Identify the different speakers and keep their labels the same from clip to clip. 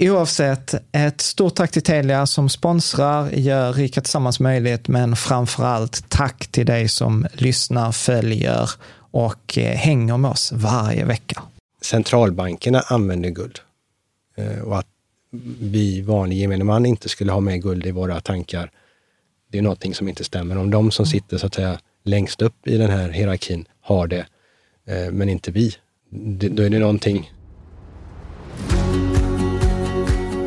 Speaker 1: Oavsett, ett stort tack till Telia som sponsrar, gör Rika Tillsammans möjligt, men framför allt tack till dig som lyssnar, följer och eh, hänger med oss varje vecka.
Speaker 2: Centralbankerna använder guld eh, och att vi vanlig gemene man inte skulle ha med guld i våra tankar, det är någonting som inte stämmer. Om de som sitter så att säga längst upp i den här hierarkin har det, eh, men inte vi, då är det någonting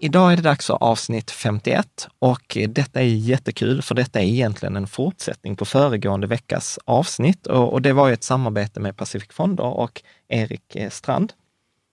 Speaker 3: Idag är det dags för avsnitt 51 och detta är jättekul för detta är egentligen en fortsättning på föregående veckas avsnitt och, och det var ju ett samarbete med Pacific Fonder och Erik Strand.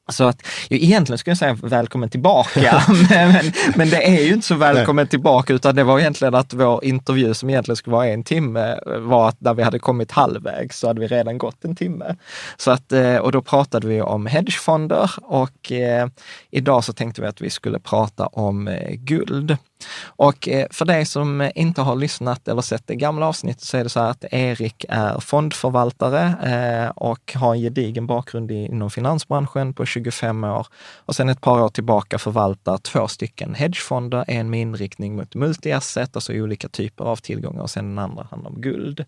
Speaker 3: Så att, egentligen skulle jag säga välkommen tillbaka, men, men, det är ju inte så välkommen tillbaka, utan det var egentligen att vår intervju som egentligen skulle vara en timme, var att när vi hade kommit halvvägs så hade vi redan gått en timme. Så att, eh, och då pratade vi om hedgefonder och eh, idag så tänkte vi att vi skulle prata om eh, guld. Och eh, för dig som inte har lyssnat eller sett det gamla avsnittet så är det så här att Erik är fondförvaltare eh, och har en gedigen bakgrund inom finansbranschen på 25 år. Och sen ett par år tillbaka förvaltar två stycken hedgefonder, en med inriktning mot multi-asset, alltså olika typer av tillgångar och sen den andra handlar om guld.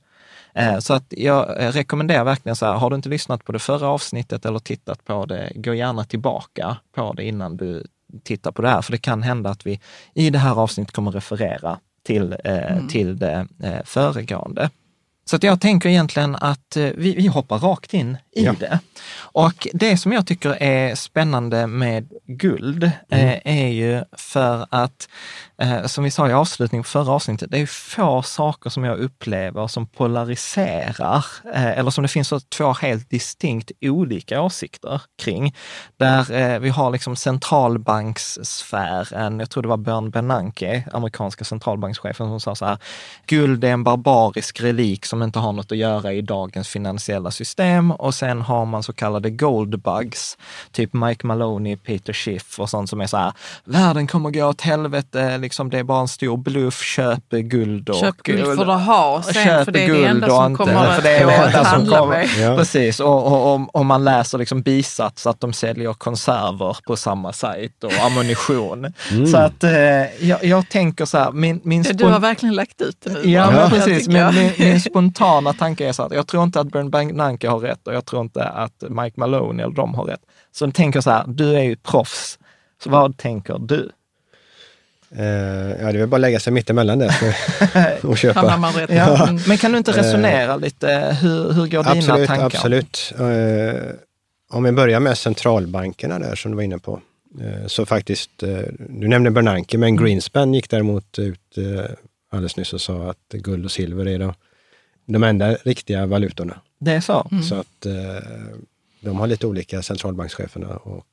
Speaker 3: Eh, så att jag rekommenderar verkligen så här, har du inte lyssnat på det förra avsnittet eller tittat på det, gå gärna tillbaka på det innan du tittar på det här, för det kan hända att vi i det här avsnittet kommer referera till, eh, till det eh, föregående. Så att jag tänker egentligen att eh, vi, vi hoppar rakt in i
Speaker 2: Ja.
Speaker 3: det. Och det som jag tycker är spännande med guld eh, är ju för att, eh, som vi sa i avslutningen på förra avsnittet, det är få saker som jag upplever som polariserar, eh, eller som det finns så två helt distinkt olika åsikter kring. Där eh, vi har liksom centralbankssfären, jag tror det var Björn Bernanke, amerikanska centralbankschefen, som sa så här, guld är en barbarisk relik som liksom inte har något att göra i dagens finansiella system och sen har man så kallade goldbugs, typ Mike Maloney, Peter Schiff och sånt som är så här, världen kommer gå åt helvete, liksom det är bara en stor bluff, köp guld och...
Speaker 4: Köp guld för att ha sen,
Speaker 3: köp
Speaker 4: för det är
Speaker 3: guld
Speaker 4: det enda som
Speaker 3: inte-
Speaker 4: kommer
Speaker 3: för det är det enda som
Speaker 4: handla
Speaker 3: kommer.
Speaker 4: med.
Speaker 2: Ja.
Speaker 3: Precis, och, och man läser liksom bisats att de säljer konserver på samma sajt och ammunition. Så att eh, jag, jag tänker så här, min, min
Speaker 4: Du har verkligen lagt ut det nu.
Speaker 3: Ja,
Speaker 4: jag
Speaker 3: precis.
Speaker 4: jag.
Speaker 3: min, min spontana tanke är så att jag tror inte att Bern Bernanke har rätt och jag tror inte att Mike Maloney eller de har rätt. Så jag tänker så här, du är ju proffs. Så vad tänker du?
Speaker 2: Eh, ja, det är bara att lägga sig mittemellan där så- och köpa.
Speaker 4: Hamnar man rätt.
Speaker 3: Ja.
Speaker 4: Mm.
Speaker 3: Men kan du inte resonera lite? Hur, hur går dina
Speaker 2: Absolut,
Speaker 3: tankar?
Speaker 2: absolut. Eh, om vi börjar med centralbankerna där som du var inne på. Eh, så faktiskt, eh, du nämnde Bernanke, men Greenspan gick däremot ut eh, alldeles nyss och sa att guld och silver är de, de enda riktiga valutorna.
Speaker 3: Det är så?
Speaker 2: Så att eh, de har lite olika centralbankscheferna. Och,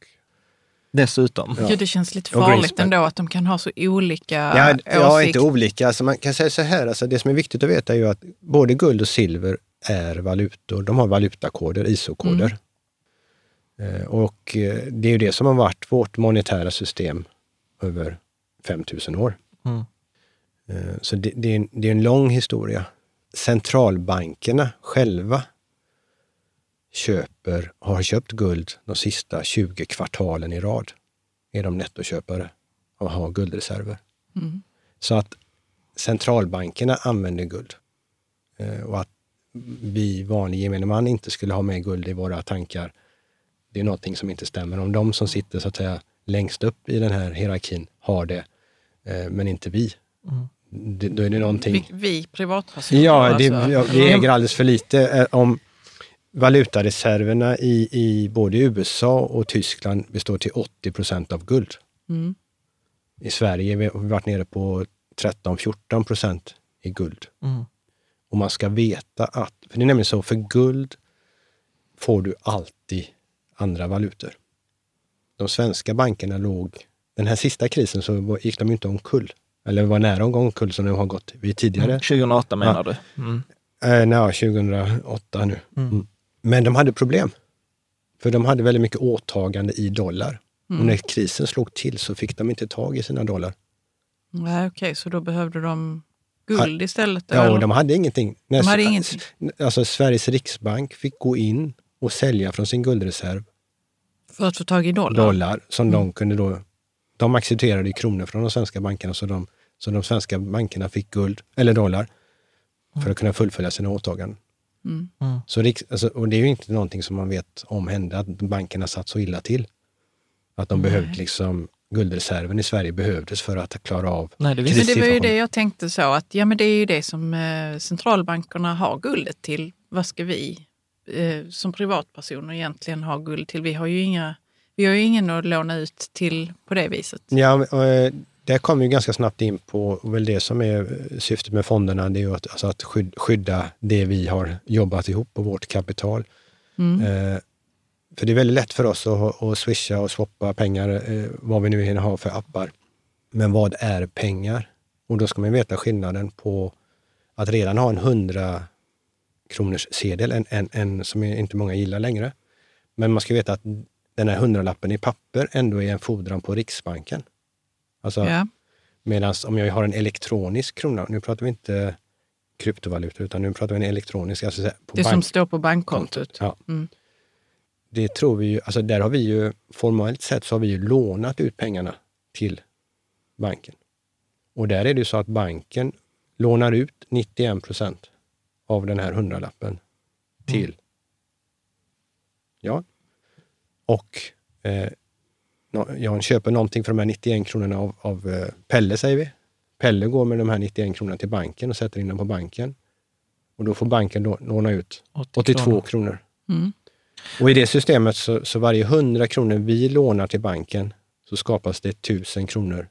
Speaker 3: Dessutom.
Speaker 2: Ja.
Speaker 4: Gud, det känns lite farligt ändå att de kan ha så olika
Speaker 2: ja, ja,
Speaker 4: åsikt.
Speaker 2: inte olika. Alltså man kan säga så här, alltså det som är viktigt att veta är ju att både guld och silver är valutor. De har valutakoder, ISO-koder. Eh, Och eh, det är ju det som har varit vårt monetära system över 5000 år.
Speaker 3: Mm.
Speaker 2: Eh, Så det, det, är en, det är en lång historia. Centralbankerna själva köper, har köpt guld de sista 20 kvartalen i rad. Är de nettoköpare och har guldreserver. Så att centralbankerna använder guld. Eh, Och att vi vanlig gemene man inte skulle ha med guld i våra tankar, det är någonting som inte stämmer. Om de som sitter så att säga längst upp i den här hierarkin har det, eh, men inte vi, det, då är det någonting...
Speaker 4: Vi, vi privatpersoner.
Speaker 2: Ja, det,
Speaker 4: alltså.
Speaker 2: vi äger alldeles för lite. Eh, Om valutareserverna i, i både USA och Tyskland består till 80 procent av guld.
Speaker 4: Mm.
Speaker 2: I Sverige har vi varit nere på 13-14 procent i guld.
Speaker 3: Mm.
Speaker 2: Och man ska veta att, för det är nämligen så, för guld får du alltid andra valutor. De svenska bankerna låg, den här sista krisen så gick de inte omkull. Eller var nära att gå omkull som de har gått vid tidigare.
Speaker 3: 2008 menar
Speaker 2: Ja.
Speaker 3: du? Mm.
Speaker 2: Eh, nej, 2008 nu. Mm. Men de hade problem. För de hade väldigt mycket åtagande i dollar. Och när krisen slog till så fick de inte tag i sina dollar.
Speaker 4: Nej, okej, så då behövde de guld istället?
Speaker 2: Ja,
Speaker 4: eller?
Speaker 2: och de hade ingenting. När,
Speaker 4: De hade ingenting.
Speaker 2: Alltså Sveriges riksbank fick gå in och sälja från sin guldreserv
Speaker 4: För att få tag i dollar?
Speaker 2: dollar som de kunde då... De accepterade kronor från de svenska bankerna så de, så de svenska bankerna fick guld, eller dollar, för att kunna fullfölja sina åtaganden.
Speaker 4: Mm.
Speaker 2: Så riks, alltså, och det är ju inte någonting som man vet om hände, att bankerna satt så illa till. Att de behövde liksom, guldreserven i Sverige behövdes för att klara av
Speaker 3: Nej, det
Speaker 4: Men det var ju det jag tänkte så att ja men det är ju det som eh, centralbankerna har guldet till. Vad ska vi eh, som privatpersoner egentligen ha guld till? Vi har ju inga, vi har ju ingen att låna ut till på det viset.
Speaker 2: Ja, och, eh, där kommer vi ganska snabbt in på och väl det som är eh, syftet med fonderna, det är ju att, alltså att skyd- skydda det vi har jobbat ihop och vårt kapital. Eh, för det är väldigt lätt för oss att, att swisha och swappa pengar, eh, vad vi nu än har för appar. Men vad är pengar? Och då ska man veta skillnaden på att redan ha en 100 kronors sedel, en, en, en som inte många gillar längre. Men man ska veta att den här hundralappen i papper ändå är en fordran på Riksbanken. Alltså,
Speaker 4: Ja.
Speaker 2: Medan om jag har en elektronisk krona, nu pratar vi inte kryptovaluta, utan nu pratar vi en elektronisk, alltså på
Speaker 4: Det som
Speaker 2: bank-
Speaker 4: står på bankkontot.
Speaker 2: Ja.
Speaker 4: Mm.
Speaker 2: Det tror vi ju, alltså där har vi ju formellt sett så har vi ju lånat ut pengarna till banken. Och där är det ju så att banken lånar ut 91 procent av den här hundralappen till Ja. Och eh, jag köper någonting för de här 91 kronorna av, av eh, Pelle, säger vi. Pelle går med de här 91 kronorna till banken och sätter in dem på banken. Och då får banken låna ut
Speaker 3: 80
Speaker 2: 82
Speaker 3: kronor.
Speaker 2: kronor.
Speaker 4: Mm.
Speaker 2: Och i det systemet så, så varje 100 kronor vi lånar till banken så skapas det 1000 kronor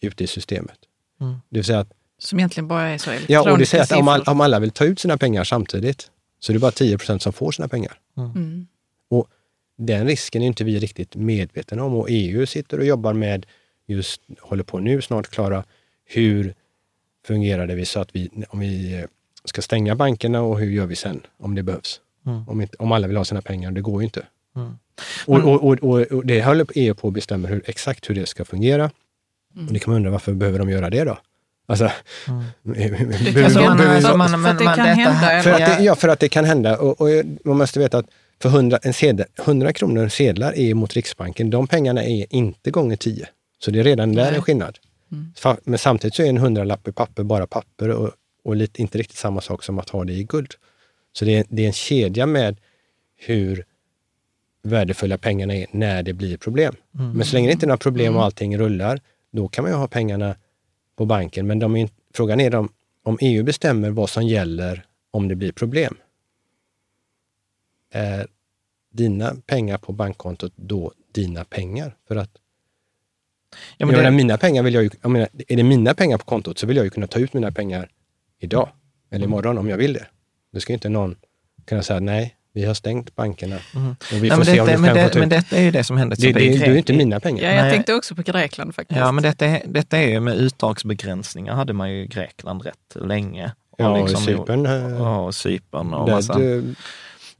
Speaker 2: ute i systemet.
Speaker 3: Mm.
Speaker 2: Det vill säga att,
Speaker 4: Som egentligen bara är så
Speaker 2: ja,
Speaker 4: elektroniska
Speaker 2: och det säger att om, all, om alla vill ta ut sina pengar samtidigt så är det bara 10 procent som får sina pengar.
Speaker 4: Mm.
Speaker 2: Och den risken är inte vi riktigt medvetna om och EU sitter och jobbar med, just håller på nu snart klara, hur fungerar det vi så att vi, om vi eh, ska stänga bankerna och hur gör vi sen om det behövs? Mm. Om, inte, om alla vill ha sina pengar, det går ju inte. Mm. Och, och, och, och, det håller EU på att bestämma hur, exakt hur det ska fungera. Mm. Och det kan man undra, varför behöver de göra det då? Alltså, mm. Ja, för att det kan hända. Och, och man måste veta att för 100, en sedel, 100 kronor sedlar är mot Riksbanken, de pengarna är inte gånger 10. Så det är redan där en skillnad. Mm. Men samtidigt så är en hundralapp i papper bara papper och, och lite, inte riktigt samma sak som att ha det i guld. Så det är, det är en kedja med hur värdefulla pengarna är när det blir problem. Mm. Men så länge det inte är några problem och mm. allting rullar, då kan man ju ha pengarna på banken. Men de frågan är om, om EU bestämmer vad som gäller om det blir problem. Är dina pengar på bankkontot då dina pengar? För att Ja, men det... menar, mina pengar vill jag ju, jag menar, är det mina pengar på kontot så vill jag ju kunna ta ut mina pengar idag eller mm. imorgon om jag vill det. Det ska inte någon kunna säga nej, vi har stängt bankerna mm. och vi får Nej, se detta, om det
Speaker 3: men, det, men detta är ju det som händer.
Speaker 2: Det, det, det, det är ju inte mina pengar.
Speaker 4: Ja, jag Nej. tänkte också på Grekland faktiskt.
Speaker 3: Ja, men detta är, detta är ju med uttagsbegränsningar hade man ju i Grekland rätt länge.
Speaker 2: Och ja, liksom, och Cypern.
Speaker 3: Och Cypern och massa.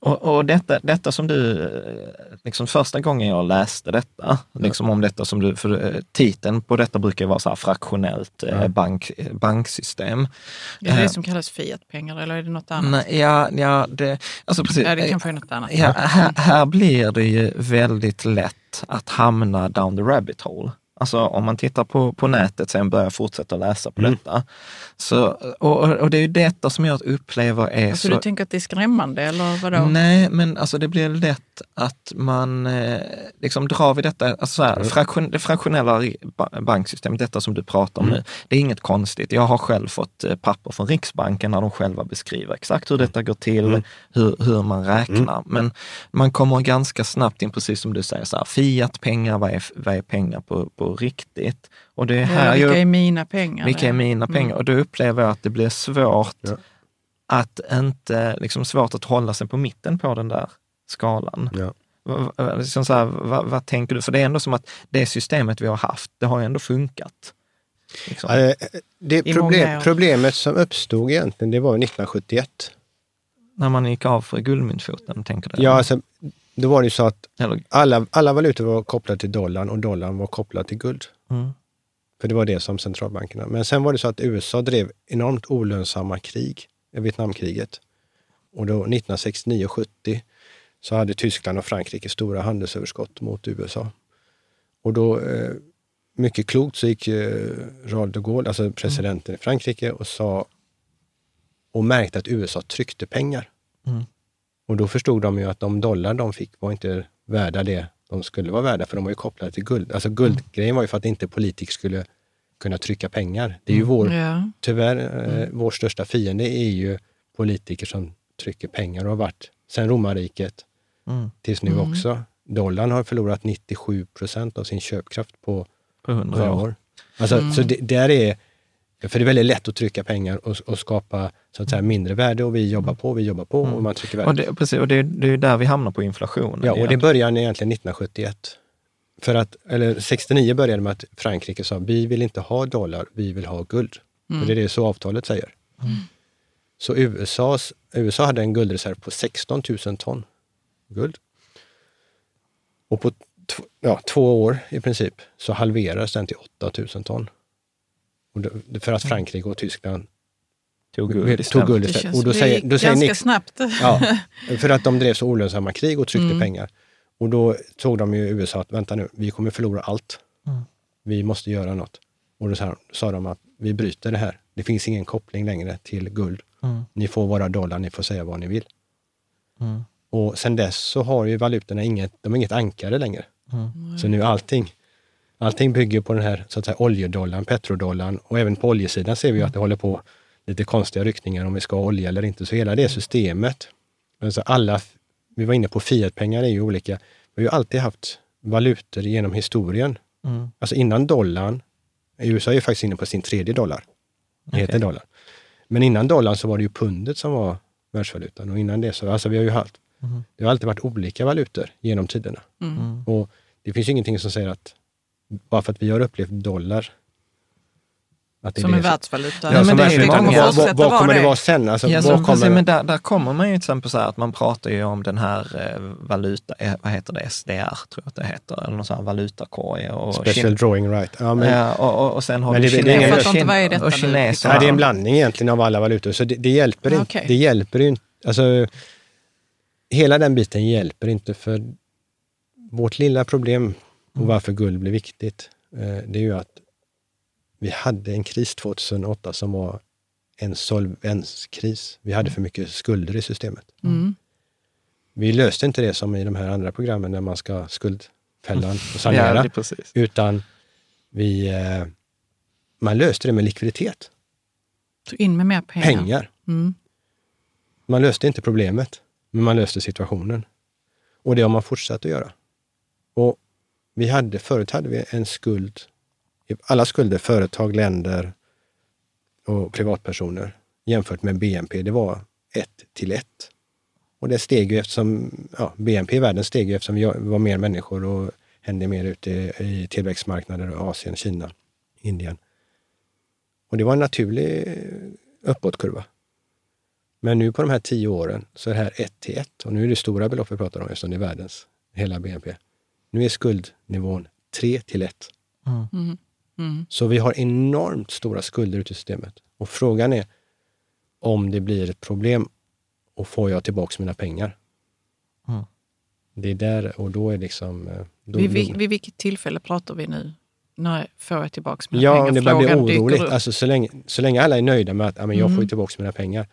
Speaker 3: Och, och detta, detta som du, liksom första gången jag läste detta, liksom om detta som du, för eh, titeln på detta brukar vara så här fraktionellt eh, bank, banksystem.
Speaker 4: Är det det eh, som kallas fiatpengar eller är det något annat?
Speaker 3: Nej, ja, ja, det, alltså precis.
Speaker 4: Ja, det kanske är något annat.
Speaker 3: Ja, här, här blir det ju väldigt lätt att hamna down the rabbit hole. Alltså om man tittar på, på nätet sen börjar fortsätta läsa på mm. detta. Så, och, och det är ju detta som jag upplever är
Speaker 4: alltså,
Speaker 3: så...
Speaker 4: Du tänker att det är skrämmande eller vadå?
Speaker 3: Nej, men alltså det blir lätt att man eh, liksom drar vid detta, alltså så här, mm. fraktion, det fraktionella banksystemet, detta som du pratar om mm. nu, det är inget konstigt. Jag har själv fått eh, papper från Riksbanken när de själva beskriver exakt hur detta går till, mm. hur, hur man räknar. Mm. Men man kommer ganska snabbt in, precis som du säger, så här, fiat-pengar, vad är, vad är pengar på, på riktigt?
Speaker 4: Och det är här ja, vilka jag, är mina pengar?
Speaker 3: Vilka är mina pengar? Mm. Och då upplever jag att det blir svårt ja. att inte, liksom svårt att hålla sig på mitten på den där skalan. Ja. Liksom så här, vad, vad, tänker du? För det är ändå som att det systemet vi har haft, det har ändå funkat.
Speaker 2: Liksom. det problem, problemet som uppstod egentligen, det var 1971.
Speaker 3: När man gick av för guldmyntfoten, tänker du?
Speaker 2: Ja, alltså, då var det ju så att alla, alla valutor var kopplade till dollarn och dollarn var kopplad till guld. Mm. För det var det som centralbankerna... Men sen var det så att USA drev enormt olönsamma krig, Vietnamkriget. Och då 1969 och 70 så hade Tyskland och Frankrike stora handelsöverskott mot USA. Och då, eh, mycket klokt, så gick eh, Charles de Gaulle, alltså presidenten i Frankrike, och sa och märkte att USA tryckte pengar. Mm. Och då förstod de ju att de dollar de fick var inte värda det de skulle vara värda, för de var ju kopplade till guld. Alltså guldgrejen var ju för att inte politiker skulle kunna trycka pengar. Det är ju mm. vår, ja. tyvärr, eh, mm. vår största fiende är ju politiker som trycker pengar och har varit sen romarriket mm. tills nu mm. också. Dollarn har förlorat 97 procent av sin köpkraft på,
Speaker 3: på 100 år. år.
Speaker 2: Alltså, Så mm. det, där är, för det är väldigt lätt att trycka pengar och, och skapa så att säga, mindre värde och vi jobbar på, vi jobbar på och man trycker värde.
Speaker 3: Och det, precis, och det, det är där vi hamnar på inflationen.
Speaker 2: Ja, och det började egentligen 1971. För att, eller 69 började med att Frankrike sa, vi vill inte ha dollar, vi vill ha guld. Mm. För det är det så avtalet säger. Mm. Så USAs, USA hade en guldreserv på 16 000 ton guld. Och på ja, två år i princip så halverades den till 8 000 ton. För att Frankrike och Tyskland
Speaker 3: tog guld istället.
Speaker 2: Tog guld istället. Och då säger, då säger
Speaker 4: ganska Nick, snabbt.
Speaker 2: Ja, för att de drev så olönsamma krig och tryckte mm. pengar. Och då tog de ju USA att, vänta nu, vi kommer förlora allt. Mm. Vi måste göra något. Och då sa, sa de att vi bryter det här. Det finns ingen koppling längre till guld. Mm. Ni får våra dollar, ni får säga vad ni vill. Mm. Och sen dess så har ju valutorna inget, de har inget ankare längre. Mm. Så nu allting, allting bygger på den här så att säga, oljedollarn, petrodollarn och även på oljesidan ser vi att det håller på lite konstiga ryckningar om vi ska ha olja eller inte. Så hela det systemet, alltså alla vi var inne på fiatpengar är ju olika. Vi har ju alltid haft valutor genom historien. Mm. Alltså innan dollarn, USA är ju faktiskt inne på sin tredje dollar. Det heter dollar. Men innan dollarn så var det ju pundet som var världsvalutan och innan det så, alltså vi har ju haft, mm. det har alltid varit olika valutor genom tiderna. Mm. Och det finns ju ingenting som säger att bara för att vi har upplevt dollar Att det är
Speaker 4: Som en
Speaker 2: det
Speaker 4: världsvaluta.
Speaker 2: Ja,
Speaker 3: men
Speaker 2: som
Speaker 3: det är
Speaker 2: Vad-
Speaker 4: fortsätta
Speaker 2: vad, vad kommer det vara sen? Alltså,
Speaker 3: Ja,
Speaker 2: vad
Speaker 3: som,
Speaker 2: kommer...
Speaker 3: men där, där kommer man ju till exempel så här att man pratar ju om den här eh, valuta, eh, vad heter det, SDR tror jag att det heter, eller någon sån här valutakorg. Och
Speaker 2: Special
Speaker 3: Kin-
Speaker 2: drawing right. Ja, men,
Speaker 3: ja, och, och, och sen har
Speaker 2: Men
Speaker 3: du
Speaker 2: det- det är ingen-
Speaker 3: kine-
Speaker 2: Jag
Speaker 4: fattar inte, vad är detta
Speaker 3: och
Speaker 4: nu?
Speaker 3: kineserna.
Speaker 2: Nej, det är en blandning egentligen av alla valutor, så det, det hjälper inte.
Speaker 4: Okej.
Speaker 2: Det hjälper ju inte. Alltså, hela den biten hjälper inte för vårt lilla problem och varför guld blir viktigt, eh, det är ju att vi hade en kris 2008 som var en solvenskris. Vi hade för mycket skulder i systemet.
Speaker 4: Mm.
Speaker 2: Vi löste inte det som i de här andra programmen där man ska skuldfällan och
Speaker 3: Ja,
Speaker 2: sanera,
Speaker 3: precis.
Speaker 2: utan vi, eh, man löste det med likviditet,
Speaker 4: Så in med mer pengar.
Speaker 2: pengar.
Speaker 4: Mm.
Speaker 2: Man löste inte problemet, men man löste situationen. Och det har man fortsatt att göra. Och vi hade, förut hade vi en skuld, alla skulder, företag, länder och privatpersoner jämfört med BNP, det var ett till ett. Och det steg ju eftersom, ja, BNP i världen steg ju eftersom vi var mer människor och hände mer ute i, i tillväxtmarknader, Asien, Kina, Indien. Och det var en naturlig uppåtkurva. Men nu på de här tio åren så är det här ett till ett. Och nu är det stora belopp vi pratar om eftersom det är världens hela BNP. Nu är skuldnivån tre till ett.
Speaker 4: Mm. Mm.
Speaker 2: Så vi har enormt stora skulder ute i systemet. Och frågan är om det blir ett problem och får jag tillbaka mina pengar?
Speaker 3: Mm.
Speaker 2: Det är där och då är liksom... eh, Då,
Speaker 4: Vid, vid, vid vilket tillfälle pratar vi nu? När får jag tillbaka mina
Speaker 2: Ja,
Speaker 4: pengar?
Speaker 2: om det börjar bli oroligt. Alltså, så, länge, så länge alla är nöjda med att ja, men jag får
Speaker 4: Mm.
Speaker 2: tillbaka mina pengar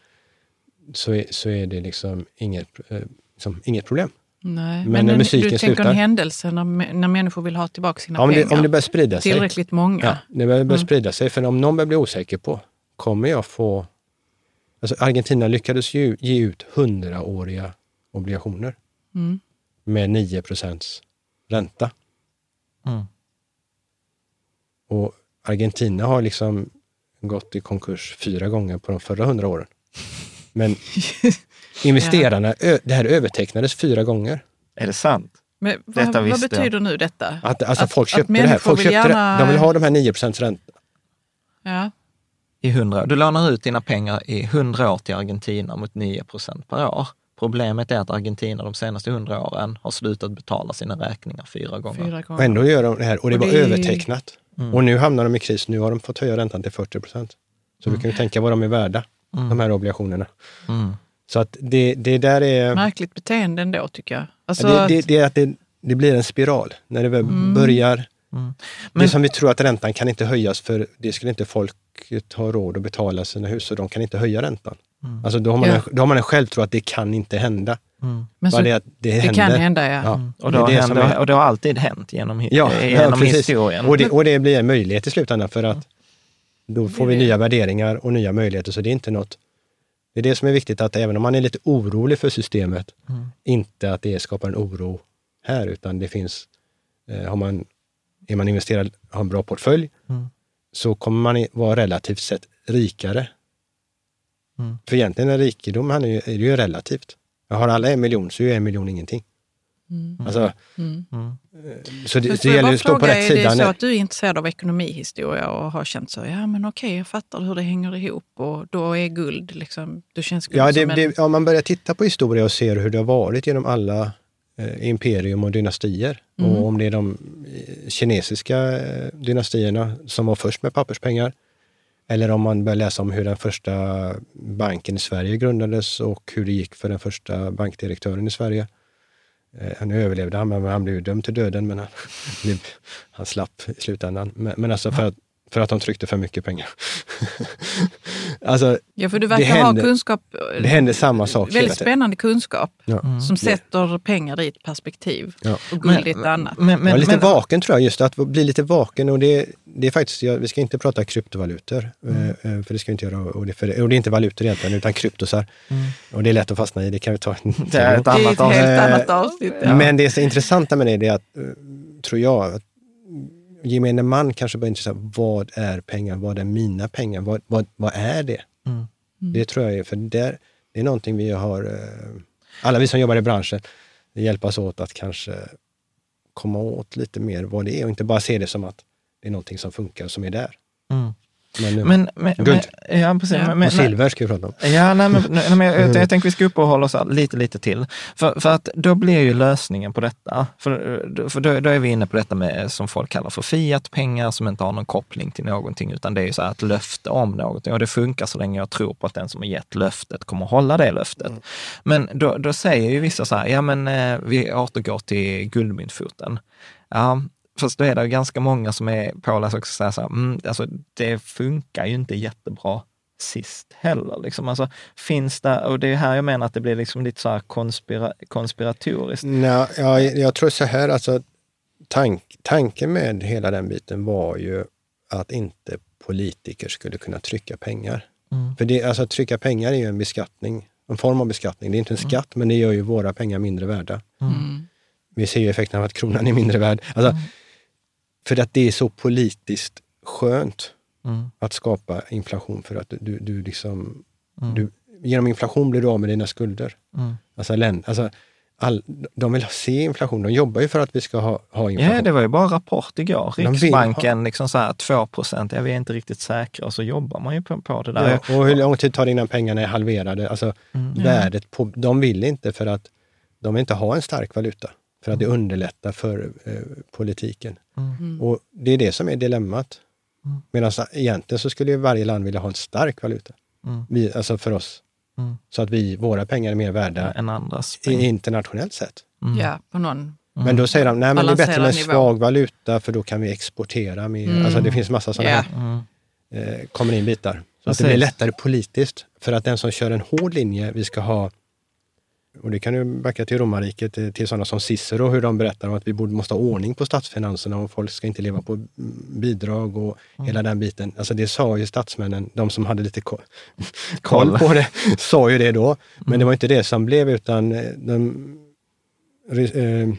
Speaker 2: så är, så är det liksom inget, eh, liksom, inget problem.
Speaker 4: Nej,
Speaker 2: men
Speaker 4: men,
Speaker 2: när
Speaker 4: en-
Speaker 2: musiken
Speaker 4: du tänker
Speaker 2: slutar-
Speaker 4: en händelse när, när människor vill ha tillbaka sina
Speaker 2: Ja, om, det,
Speaker 4: pengar?
Speaker 2: om det börjar sprida sig.
Speaker 4: Tillräckligt många?
Speaker 2: Ja, det börjar, börjar
Speaker 4: Mm.
Speaker 2: sprida sig. För om någon börjar bli osäker på, kommer jag få... Alltså Argentina lyckades ju ge ut hundraåriga obligationer
Speaker 4: Mm.
Speaker 2: med 9 ränta.
Speaker 3: Mm.
Speaker 2: Och Argentina har liksom gått i konkurs fyra gånger på de förra hundra åren. Men investerarna, ö, det här övertecknades fyra gånger.
Speaker 3: Är det sant?
Speaker 4: Men
Speaker 3: Detta
Speaker 4: vad, vad
Speaker 3: jag.
Speaker 4: betyder nu detta?
Speaker 2: Att, alltså
Speaker 4: Att-
Speaker 2: folk
Speaker 4: att
Speaker 2: köpte det här. Folk
Speaker 4: vill
Speaker 2: köpte
Speaker 4: gärna-
Speaker 2: det. De vill ha de här 9% ränta.
Speaker 4: Ja.
Speaker 3: I 100, du lånar ut dina pengar i 100 år till Argentina mot 9 procent per år. Problemet är att Argentina de senaste 100 åren har slutat betala sina räkningar fyra gånger.
Speaker 4: Fyra
Speaker 2: Och
Speaker 4: gånger.
Speaker 2: ändå gör de det här. Och det
Speaker 4: Och
Speaker 2: var
Speaker 4: det är-
Speaker 2: övertecknat. Och nu hamnar de i kris. Nu har de fått höja räntan till 40 procent. Så du kan ju tänka vad de är värda, de här obligationerna.
Speaker 3: Mm.
Speaker 2: Så att det, det där är...
Speaker 4: Märkligt beteende ändå tycker jag. Alltså,
Speaker 2: Ja, det, det, det är att det, det blir en spiral. När det väl börjar... Det är
Speaker 3: Men-
Speaker 2: som vi tror att räntan kan inte höjas för det skulle inte folk ha råd att betala sina hus så de kan inte höja räntan. Alltså då har, man
Speaker 4: Ja.
Speaker 2: en, då har man en självtro att det kan inte hända.
Speaker 4: men
Speaker 2: Bara
Speaker 4: så,
Speaker 2: det att det,
Speaker 4: det
Speaker 2: händer.
Speaker 4: kan hända, ja.
Speaker 2: Ja.
Speaker 3: Och,
Speaker 2: Det
Speaker 3: det
Speaker 2: som är-
Speaker 3: och det har alltid hänt genom,
Speaker 2: Ja,
Speaker 3: eh,
Speaker 2: ja,
Speaker 3: genom
Speaker 2: precis.
Speaker 3: historien.
Speaker 2: Och det, och det blir en möjlighet i slutändan för att då får vi nya värderingar och nya möjligheter. Så det är inte något... Det är det som är viktigt, att även om man är lite orolig för systemet, inte att det skapar en oro här, utan det finns... Eh, har man, är man investerad, har en bra portfölj, så kommer man vara relativt sett rikare. För egentligen är rikedom är ju, är ju relativt. Har alla en miljon så är en miljon ingenting. Alltså,
Speaker 4: Mm.
Speaker 2: så det, det gäller
Speaker 4: bara
Speaker 2: att stå på
Speaker 4: fråga,
Speaker 2: rätt
Speaker 4: är det
Speaker 2: sida.
Speaker 4: så att du är intresserad av ekonomihistoria och har känt så, ja men okej, jag fattar hur det hänger ihop och då är guld liksom, du känns guld
Speaker 2: Ja, det,
Speaker 4: som en...
Speaker 2: det, om man börjar titta på historia och ser hur det har varit genom alla eh, imperium och dynastier.
Speaker 4: Mm.
Speaker 2: Och om det är de eh, kinesiska eh, dynastierna som var först med papperspengar. Eller om man börjar läsa om hur den första banken i Sverige grundades och hur det gick för den första bankdirektören i Sverige. Eh, han överlevde han, men han blev ju dömd till döden, men han, han slapp i slutändan. Men, men alltså för att, för att de tryckte för mycket pengar. alltså,
Speaker 4: Ja, för du
Speaker 2: det
Speaker 4: verkar ha
Speaker 2: händer-
Speaker 4: kunskap,
Speaker 2: det händer samma sak
Speaker 4: väldigt spännande kunskap
Speaker 2: Ja.
Speaker 4: som sätter pengar i ett perspektiv
Speaker 2: Ja.
Speaker 4: och guld i ett annat.
Speaker 3: Men, men,
Speaker 2: lite
Speaker 3: men,
Speaker 2: vaken tror jag, just att bli lite vaken. Och det, det är faktiskt, ja, vi ska inte prata kryptovalutor,
Speaker 3: Mm.
Speaker 2: eh, eh, för det ska vi inte göra. Och det, för, och det är inte valutor egentligen, utan kryptosar. Och det är lätt att fastna i, det kan vi ta en
Speaker 3: Mm. det är ett
Speaker 4: Det är
Speaker 3: annat
Speaker 4: ett helt annat avsnitt. Ja.
Speaker 2: Men det så intressanta med det, det är att, eh, tror jag, gemene man kanske börjar intressera vad är pengar? Vad är mina pengar? Vad, vad, vad är det?
Speaker 3: Mm.
Speaker 2: Det tror jag är, för där, det är någonting vi har, eh, alla vi som jobbar i branschen, hjälpas åt att kanske komma åt lite mer vad det är och inte bara se det som att det är någonting som funkar som är där.
Speaker 3: Mm.
Speaker 2: Men,
Speaker 3: Men, men,
Speaker 2: Guld.
Speaker 3: Men, ja, precis.
Speaker 4: Ja.
Speaker 3: Men, men,
Speaker 2: och silver ska vi prata om.
Speaker 3: Ja, nej, men, nej, men jag, jag tänker vi ska uppehålla oss lite, lite till. För, för att då blir ju lösningen på detta, för, för då, då är vi inne på detta med som folk kallar för fiat-pengar som inte har någon koppling till någonting, utan det är ju så här ett löfte om någonting och det funkar så länge jag tror på att den som har gett löftet kommer att hålla det löftet. Men då, då säger ju vissa så här, ja men eh, vi återgår till guldmyntfoten. Ja, Fast då är det ju ganska många som är pålästa också säger så här, mm, alltså det funkar ju inte jättebra sist heller. Liksom. Alltså, finns det, och det är här jag menar att det blir liksom lite så här konspira, konspiratoriskt.
Speaker 2: Nej, ja, jag tror så här, alltså tank, tanken med hela den biten var ju att inte politiker skulle kunna trycka pengar.
Speaker 3: Mm.
Speaker 2: För det, alltså, att trycka pengar är ju en beskattning, en form av beskattning. Det är inte en skatt, men det gör ju våra pengar mindre värda.
Speaker 4: Mm.
Speaker 2: Vi ser ju effekten av att kronan är mindre värd. Alltså, För att det är så politiskt skönt
Speaker 3: Mm.
Speaker 2: att skapa inflation för att du, du, liksom...
Speaker 3: Mm.
Speaker 2: Du, genom inflation blir du av med dina skulder.
Speaker 3: Mm.
Speaker 2: Alltså, län, alltså, all, de vill se inflation. De jobbar ju för att vi ska ha, ha inflation.
Speaker 3: Ja, det var ju bara rapport igår. Riksbanken, liksom så här 2 procent, ja vi är inte riktigt säkra och så jobbar man ju på, på det där.
Speaker 2: Ja, och hur lång tid tar det innan pengarna är halverade? Alltså,
Speaker 3: Mm.
Speaker 2: värdet på, de vill inte för att de vill inte ha en stark valuta. För att det underlättar för eh, politiken.
Speaker 3: Mm.
Speaker 2: Och det är det som är dilemmat.
Speaker 3: Mm.
Speaker 2: Medan egentligen så skulle ju varje land vilja ha en stark valuta.
Speaker 3: Mm.
Speaker 2: Vi, alltså för oss.
Speaker 3: Mm.
Speaker 2: Så att vi, våra pengar är mer värda
Speaker 3: än andras.
Speaker 2: i, internationellt sett.
Speaker 3: Mm.
Speaker 4: Ja, på någon.
Speaker 2: Men då säger de, nej men det är bättre med en svag valuta för då kan vi exportera mer.
Speaker 4: Mm.
Speaker 2: Alltså det finns massa sådana
Speaker 4: Ja.
Speaker 2: här
Speaker 3: Mm.
Speaker 2: eh, kommer in bitar. Så att det blir lättare politiskt. För att den som kör en hård linje, vi ska ha, och det kan du backa till romarriket, eh, till sådana som Cicero, hur de berättar om att vi borde, måste ha ordning på statsfinanserna och folk ska inte leva på mm, bidrag och hela den biten. Alltså det sa ju statsmännen, de som hade lite koll, koll på det, sa ju det då. Men det var inte det som blev, utan eh, de, eh,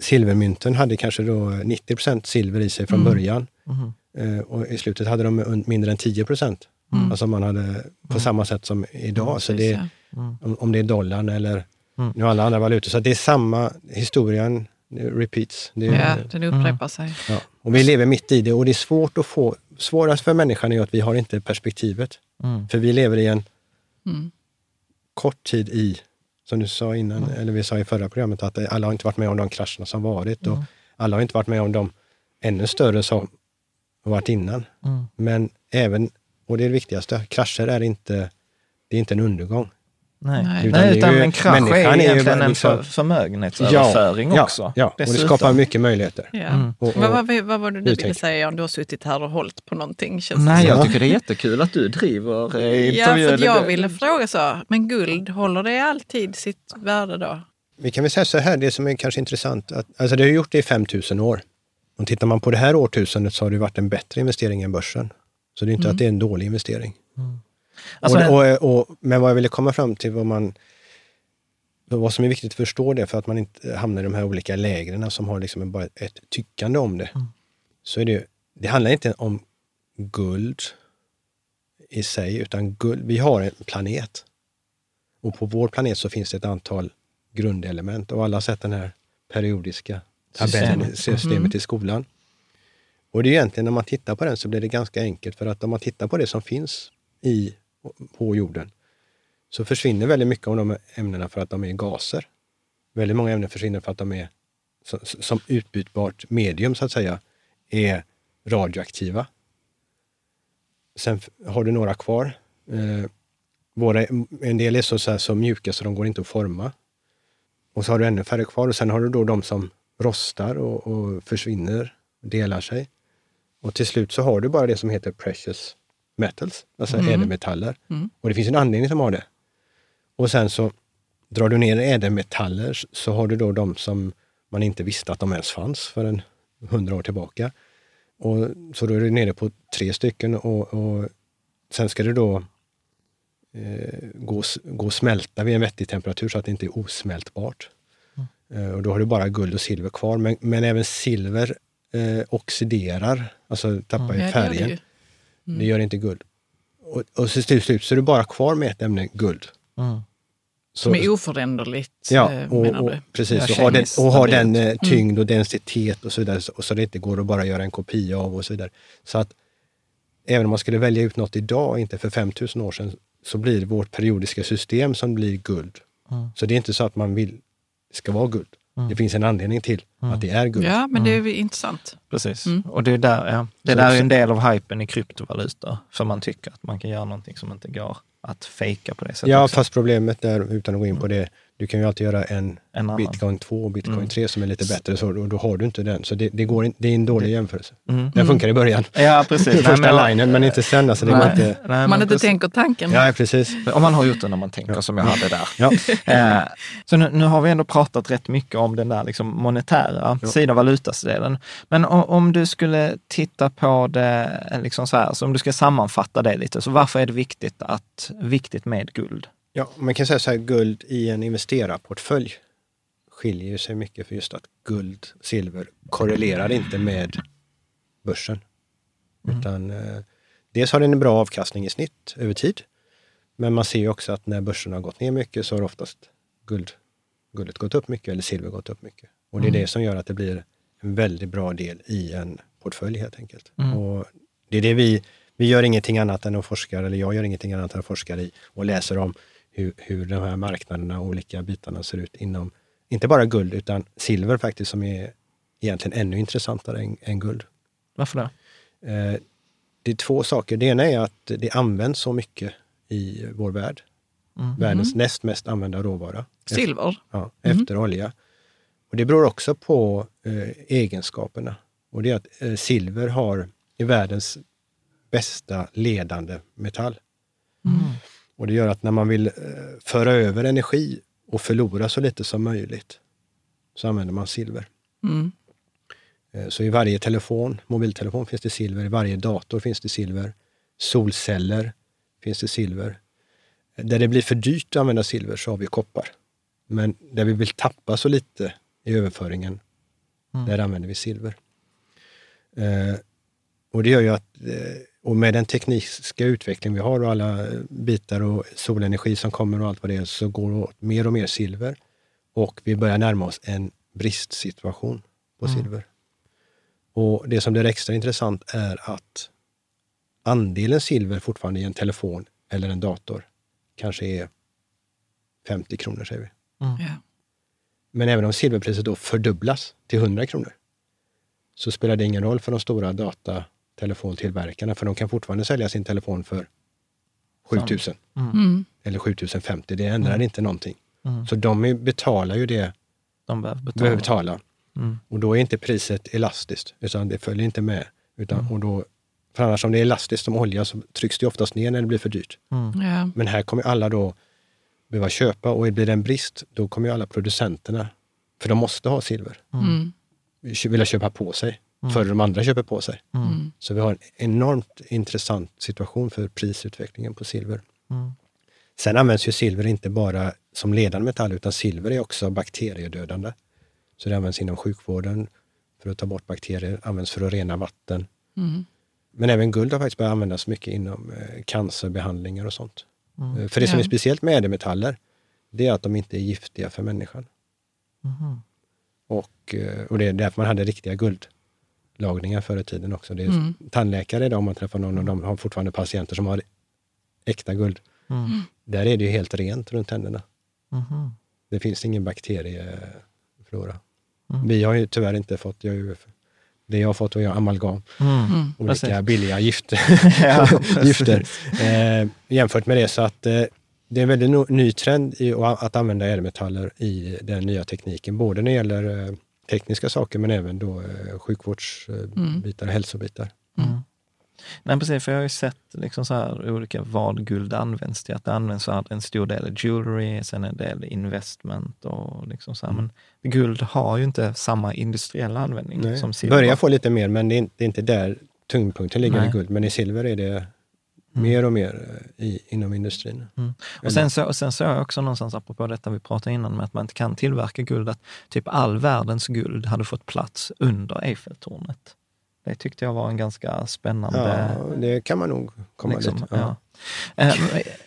Speaker 2: silvermynten hade kanske då 90% silver i sig från början.
Speaker 3: Mm.
Speaker 2: Eh, och i slutet hade de mindre än 10 procent. Alltså man hade på samma sätt som idag. så det,
Speaker 4: Precis,
Speaker 2: om, om det är dollarn eller
Speaker 3: Mm.
Speaker 2: nu alla andra valutor. Så det är samma, historien repeats. Det är,
Speaker 4: Ja, den upprepar sig.
Speaker 2: ja. Och vi lever mitt i det och det är svårt att få, svårast för människan är att vi har inte perspektivet.
Speaker 3: Mm.
Speaker 2: För vi lever i en
Speaker 4: Mm.
Speaker 2: kort tid i, som du sa innan, eller vi sa i förra programmet, att alla har inte varit med om de krascherna som varit och alla har inte varit med om de ännu större som varit innan.
Speaker 3: Mm.
Speaker 2: Men även, och det är det viktigaste, krascher är inte, det är inte en undergång.
Speaker 3: Nej,
Speaker 4: Nej.
Speaker 3: Nej,
Speaker 2: Utan
Speaker 3: utan
Speaker 2: ju-
Speaker 3: en krasch är
Speaker 2: människan är ju
Speaker 3: egentligen en för, förmögenhetsöverföring
Speaker 2: ja,
Speaker 3: också.
Speaker 2: Ja, och det
Speaker 3: dessutom.
Speaker 2: skapar mycket möjligheter.
Speaker 4: Ja.
Speaker 3: Mm.
Speaker 2: Och- och-
Speaker 4: vad, vad, vad var det du ville säga Jan? Du har suttit här och hållit på någonting. Känns
Speaker 3: Nej, jag tycker det är jättekul att du driver eh,
Speaker 4: Ja, för att jag ville fråga så. Men guld, håller det alltid sitt värde då?
Speaker 2: Vi kan väl säga så här, det som är kanske intressant, att, alltså det har gjort det i 5000 år. Och tittar man på det här årtusendet så har det varit en bättre investering än börsen. Så det är inte att det är en dålig investering.
Speaker 3: Alltså,
Speaker 2: och, och, och, men vad jag ville komma fram till, vad, man, vad som är viktigt att förstå det, för att man inte hamnar i de här olika lägren som har liksom bara ett, tyckande om det. Så är det, det handlar inte om guld i sig, utan guld, vi har en planet. Och på vår planet så finns det ett antal grundelement och alla har sett den här periodiska tabellen,
Speaker 3: Systemet.
Speaker 2: systemet i skolan. Och det är egentligen när man tittar på den så blir det ganska enkelt för att om man tittar på det som finns i, på jorden så försvinner väldigt mycket av de ämnena för att de är gaser. Väldigt många ämnen försvinner för att de är som, utbytbart medium så att säga, är radioaktiva. Sen har du några kvar. Eh, våra, en del är så, så, här, så mjuka så de går inte att forma. Och så har du ännu färre kvar och sen har du då de som rostar och, och försvinner, delar sig. Och till slut så har du bara det som heter precious metals, alltså ädelmetaller. Och det finns en anledning som har det. Och sen så drar du ner ädelmetaller så har du då de som man inte visste att de ens fanns förrän hundra år tillbaka. Och, så då är du nere på tre stycken och, och sen ska det då eh, gå, gå och smälta vid en vettig temperatur så att det inte är osmältbart. Eh, och då har du bara guld och silver kvar. Men, men även silver eh, oxiderar, alltså tappar ju
Speaker 4: Ja, det gör det ju.
Speaker 2: Det gör inte guld. Och, och så till slut så är du bara kvar med ett ämne, guld.
Speaker 3: Mm.
Speaker 2: Så,
Speaker 4: Som är oföränderligt,
Speaker 2: ja,
Speaker 4: eh,
Speaker 2: och,
Speaker 4: menar du?
Speaker 2: precis. Och har den, och har den eh, tyngd och densitet och så vidare. Så, och så det inte går att bara göra en kopia av och så vidare. Så att även om man skulle välja ut något idag, inte för 5000 år sedan, så blir det vårt periodiska system som blir guld.
Speaker 3: Mm.
Speaker 2: Så det är inte så att man vill ska vara guld.
Speaker 3: Mm.
Speaker 2: Det finns en anledning till att det är guld.
Speaker 4: Ja, men det är intressant.
Speaker 3: Precis.
Speaker 4: Mm.
Speaker 3: Och det är där, ja, det där är en del av hypen i kryptovalutor. För man tycker att man kan göra någonting som inte går att fejka på det sättet.
Speaker 2: Ja,
Speaker 3: också.
Speaker 2: fast problemet där, utan att gå in på det, du kan ju alltid göra en,
Speaker 3: En
Speaker 2: bitcoin 2 och bitcoin
Speaker 3: Mm.
Speaker 2: 3 som är lite bättre, så, och då har du inte den. Så det, det, går in, det är en dålig jämförelse.
Speaker 3: Mm.
Speaker 2: Den funkar i början,
Speaker 3: Ja, precis.
Speaker 2: första
Speaker 3: Nej, men-
Speaker 2: linen, men inte sen. Alltså, det
Speaker 3: Nej,
Speaker 2: inte...
Speaker 3: nej,
Speaker 4: man inte
Speaker 3: precis.
Speaker 4: tänker tanken.
Speaker 2: Ja, precis.
Speaker 3: Om man har gjort det när man tänker, som jag hade där.
Speaker 2: Ja.
Speaker 3: Eh, Så nu, nu har vi ändå pratat rätt mycket om den där liksom monetära sidan, valutasdelen. Men om, om du skulle titta på det, liksom så här, så om du ska sammanfatta det lite, så varför är det viktigt, att, viktigt med guld?
Speaker 2: Ja, man kan säga så här, guld i en investerarportfölj skiljer sig mycket för just att guld, silver korrelerar inte med börsen. Utan eh, dels har den en bra avkastning i snitt över tid. Men man ser ju också att när börsen har gått ner mycket så har oftast guld, guldet gått upp mycket eller silver gått upp mycket. Och det är det som gör att det blir en väldigt bra del i en portfölj helt enkelt. Och det är det vi, vi gör ingenting annat än att forska, eller jag gör ingenting annat än att forska i och läser om hur, hur de här marknaderna och olika bitarna ser ut inom, inte bara guld, utan silver faktiskt som är egentligen ännu intressantare än, än guld.
Speaker 3: Varför det?
Speaker 2: Eh, det är två saker. Det ena är att det används så mycket i vår värld. Världens näst mest använda råvara.
Speaker 4: Silver.
Speaker 2: Ja, efter olja. Och det beror också på eh, egenskaperna. Och det är att eh, silver har är världens bästa ledande metall. Och det gör att när man vill eh, föra över energi och förlora så lite som möjligt så använder man silver.
Speaker 4: Mm.
Speaker 2: Eh, Så i varje telefon, mobiltelefon finns det silver, i varje dator finns det silver. Solceller finns det silver. Där det blir för dyrt att använda silver så har vi koppar. Men där vi vill tappa så lite i överföringen, där använder vi silver. Eh, och det gör ju att, eh, och med den tekniska utveckling vi har och alla bitar och solenergi som kommer och allt vad det är, så går det åt mer och mer silver. Och vi börjar närma oss en bristsituation på silver. Och det som blir extra intressant är att andelen silver fortfarande i en telefon eller en dator kanske är 50 kronor, säger vi.
Speaker 4: Ja.
Speaker 2: Men även om silverpriset då fördubblas till 100 kronor, så spelar det ingen roll för de stora datatelefontillverkarna, för de kan fortfarande sälja sin telefon för 7000
Speaker 4: Mm.
Speaker 2: eller 7050. Det ändrar inte någonting.
Speaker 3: Mm.
Speaker 2: Så de betalar ju det
Speaker 3: De behöver betala.
Speaker 2: behöver betala.
Speaker 3: Mm.
Speaker 2: Och då är inte priset elastiskt, utan det följer inte med. Utan,
Speaker 3: Mm.
Speaker 2: och då, för annars om det är elastiskt som olja så trycks det oftast ner när det blir för dyrt.
Speaker 4: Ja.
Speaker 2: Men här kommer alla då behöva köpa och blir det en brist, då kommer ju alla producenterna, för de måste ha silver,
Speaker 4: Mm.
Speaker 2: vilja köpa på sig, före de andra köper på sig.
Speaker 4: Mm.
Speaker 2: Så vi har en enormt intressant situation för prisutvecklingen på silver.
Speaker 3: Mm.
Speaker 2: Sen används ju silver inte bara som ledande metall, utan silver är också bakteriedödande. Så det används inom sjukvården för att ta bort bakterier, används för att rena vatten.
Speaker 4: Mm.
Speaker 2: Men även guld har faktiskt börjat användas mycket inom eh, cancerbehandlingar och sånt. Eh, För det som är speciellt med ädelmetaller, det är att de inte är giftiga för människan. Och, eh, och det är därför man hade riktiga guldlagningar förr i tiden också. Det är
Speaker 4: Mm.
Speaker 2: Tandläkare idag, om man träffar någon, och de har fortfarande patienter som har äkta guld.
Speaker 3: Mm.
Speaker 2: Där är det ju helt rent runt tänderna.
Speaker 3: Mhm.
Speaker 2: Det finns ingen bakterieflora.
Speaker 3: Mm.
Speaker 2: Vi har ju tyvärr inte fått, jag, har ju- det jag har fått är amalgam,
Speaker 3: Mm.
Speaker 2: olika
Speaker 3: Precis.
Speaker 2: billiga gifter.
Speaker 3: Ja,
Speaker 2: gifter. Eh, jämfört med det, så att eh, det är en väldigt ny trend i att att använda ädelmetaller i den nya tekniken, både när det gäller eh, tekniska saker men även då eh, sjukvårdsbitar och hälsobitar.
Speaker 3: Nej, precis, för jag har ju sett liksom så här, olika vad guld används till. Att det används för att en stor del är jewelry, sen en del investment och liksom så här. Men guld har ju inte samma industriella användning
Speaker 2: Nej.
Speaker 3: som silver.
Speaker 2: Börjar få lite mer, men det är inte, det är inte där tyngdpunkten ligger
Speaker 3: Nej.
Speaker 2: i guld. Men i silver är det mer och mer eh, i, inom industrin.
Speaker 3: Mm. Och sen, så, och sen såg jag också någonstans, apropå detta vi pratade innan, med att man inte kan tillverka guld, att typ all världens guld hade fått plats under Eiffeltornet. Det tyckte jag var en ganska spännande...
Speaker 2: Ja, det kan man nog komma
Speaker 3: liksom,
Speaker 2: dit.
Speaker 3: ja. Eh,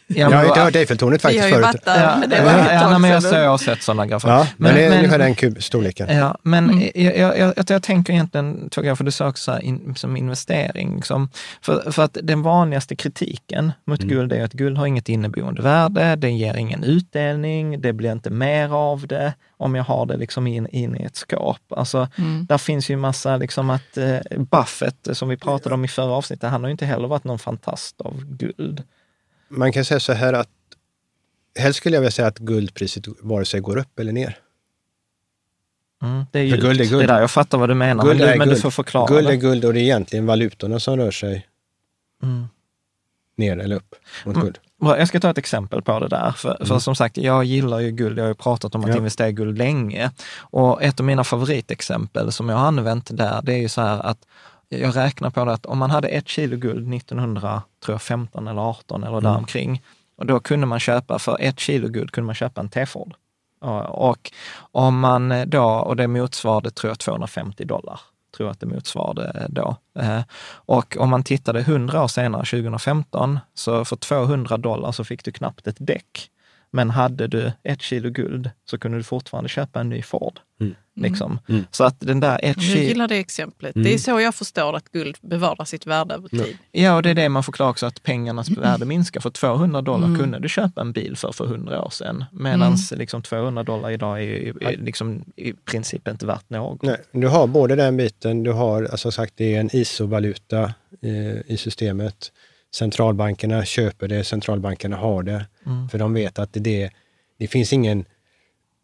Speaker 2: jag har inte hört Eiffeltornet faktiskt
Speaker 4: förut. Vi har ju
Speaker 2: varit
Speaker 4: där,
Speaker 3: ja,
Speaker 4: men det var
Speaker 3: ja, ja, men jag, jag har sett sådana grafer.
Speaker 2: Ja, men, men det är ungefär den kubstorleken.
Speaker 3: Ja, men mm. jag, jag, jag, jag, tänker egentligen, för du sa också in, som investering, som, för, för att den vanligaste kritiken mot mm. guld är att guld har inget inneboende värde, det ger ingen utdelning, det blir inte mer av det om jag har det liksom in, in i ett skåp. Alltså, mm. Där finns ju massa, liksom att eh, Buffett, som vi pratade om i förra avsnittet, han har ju inte heller varit någon fantast av guld
Speaker 2: man kan säga så här att helst skulle jag vilja säga att guldpriset vare sig går upp eller ner.
Speaker 3: Mm, det, är guld är guld. Det där, jag fattar vad du menar,
Speaker 2: guld
Speaker 3: men, du, men
Speaker 2: du
Speaker 3: får förklara.
Speaker 2: Guld är guld och det är egentligen valutorna som rör sig mm. ner eller upp mot mm. guld.
Speaker 3: Jag ska ta ett exempel på det där. För, mm. för som sagt, jag gillar ju guld. Jag har ju pratat om att ja. investera i guld länge. Och ett av mina favoritexempel som jag har använt där, det är ju så här att jag räknar på det att om man hade ett kilo guld 1915 eller 18 eller mm. däromkring, och då kunde man köpa, för ett kilo guld kunde man köpa en T-Ford. Och om man då, och det motsvarade tror jag 250 dollar, tror jag att det motsvarade då. Eh, och om man tittade 100 år senare, 2015, så för 200 dollar så fick du knappt ett däck. Men hade du ett kilo guld så kunde du fortfarande köpa en ny Ford. Mm. Liksom. Mm. Så att den där ett
Speaker 4: Jag gillar det exemplet. Mm. Det är så jag förstår att guld bevarar sitt värde över tid.
Speaker 3: Ja, och det är det man förklarar också, att pengarnas värde minskar. För 200 dollar mm. kunde du köpa en bil för för 100 år sedan. Medan mm. liksom 200 dollar idag är, är liksom i princip inte värt något.
Speaker 2: Nej, du har både den biten, du har alltså sagt det är en ISO-valuta i, i systemet. Centralbankerna köper det, centralbankerna har det. Mm. För de vet att det, det, finns ingen,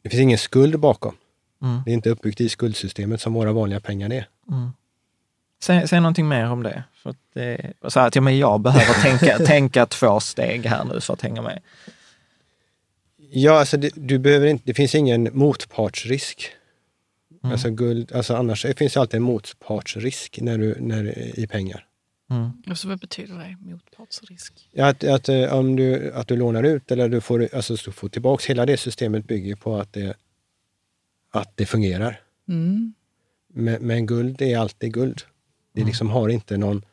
Speaker 2: det finns ingen skuld bakom. Mm. Det är inte uppbyggt i skuldsystemet som våra vanliga pengar är. Mm.
Speaker 3: Säg, säg någonting mer om det. För att det så att ja, men jag behöver tänka, tänka två steg här nu för att hänga med.
Speaker 2: Ja, alltså det, du behöver inte, det finns ingen motpartsrisk. Mm. Alltså guld, alltså annars det finns det alltid en motpartsrisk när du, när, i pengar.
Speaker 4: Mm. Alltså, vad betyder det, motpartsrisk?
Speaker 2: Ja, att, att, eh, om du, att du lånar ut eller du får, alltså, du får tillbaka, hela det systemet bygger på att det, att det fungerar. Mm. Men, men, guld är alltid guld. Det mm. liksom har inte någon...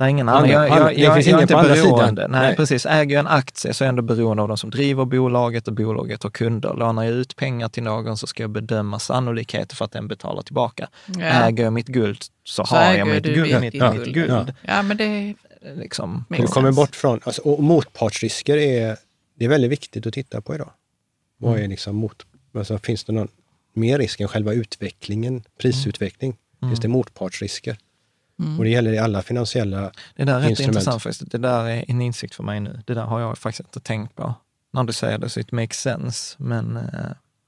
Speaker 3: Nej, ingen annan. Jag, jag, jag, det finns ingen på andra sidan. Nej, Nej, precis. Äger jag en aktie så är jag ändå beroende av de som driver bolaget och bolaget har kunder. Lånar jag ut pengar till någon så ska jag bedöma sannolikheten för att den betalar tillbaka. Ja. Äger jag mitt guld så, så har jag mitt guld. Mitt, ja. mitt guld.
Speaker 4: Ja. ja. men det
Speaker 2: liksom, Du kommer bort från... Alltså, och motpartsrisker är, det är väldigt viktigt att titta på idag. Vad mm. är liksom mot... Alltså, finns det någon mer risk än själva utvecklingen, prisutveckling. Mm. Finns det motpartsrisker? Mm. Och det gäller i alla finansiella
Speaker 3: Det där är rätt intressant faktiskt. Det där är en insikt för mig nu. Det där har jag faktiskt inte tänkt på. När du säger det så it makes sense. Men äh,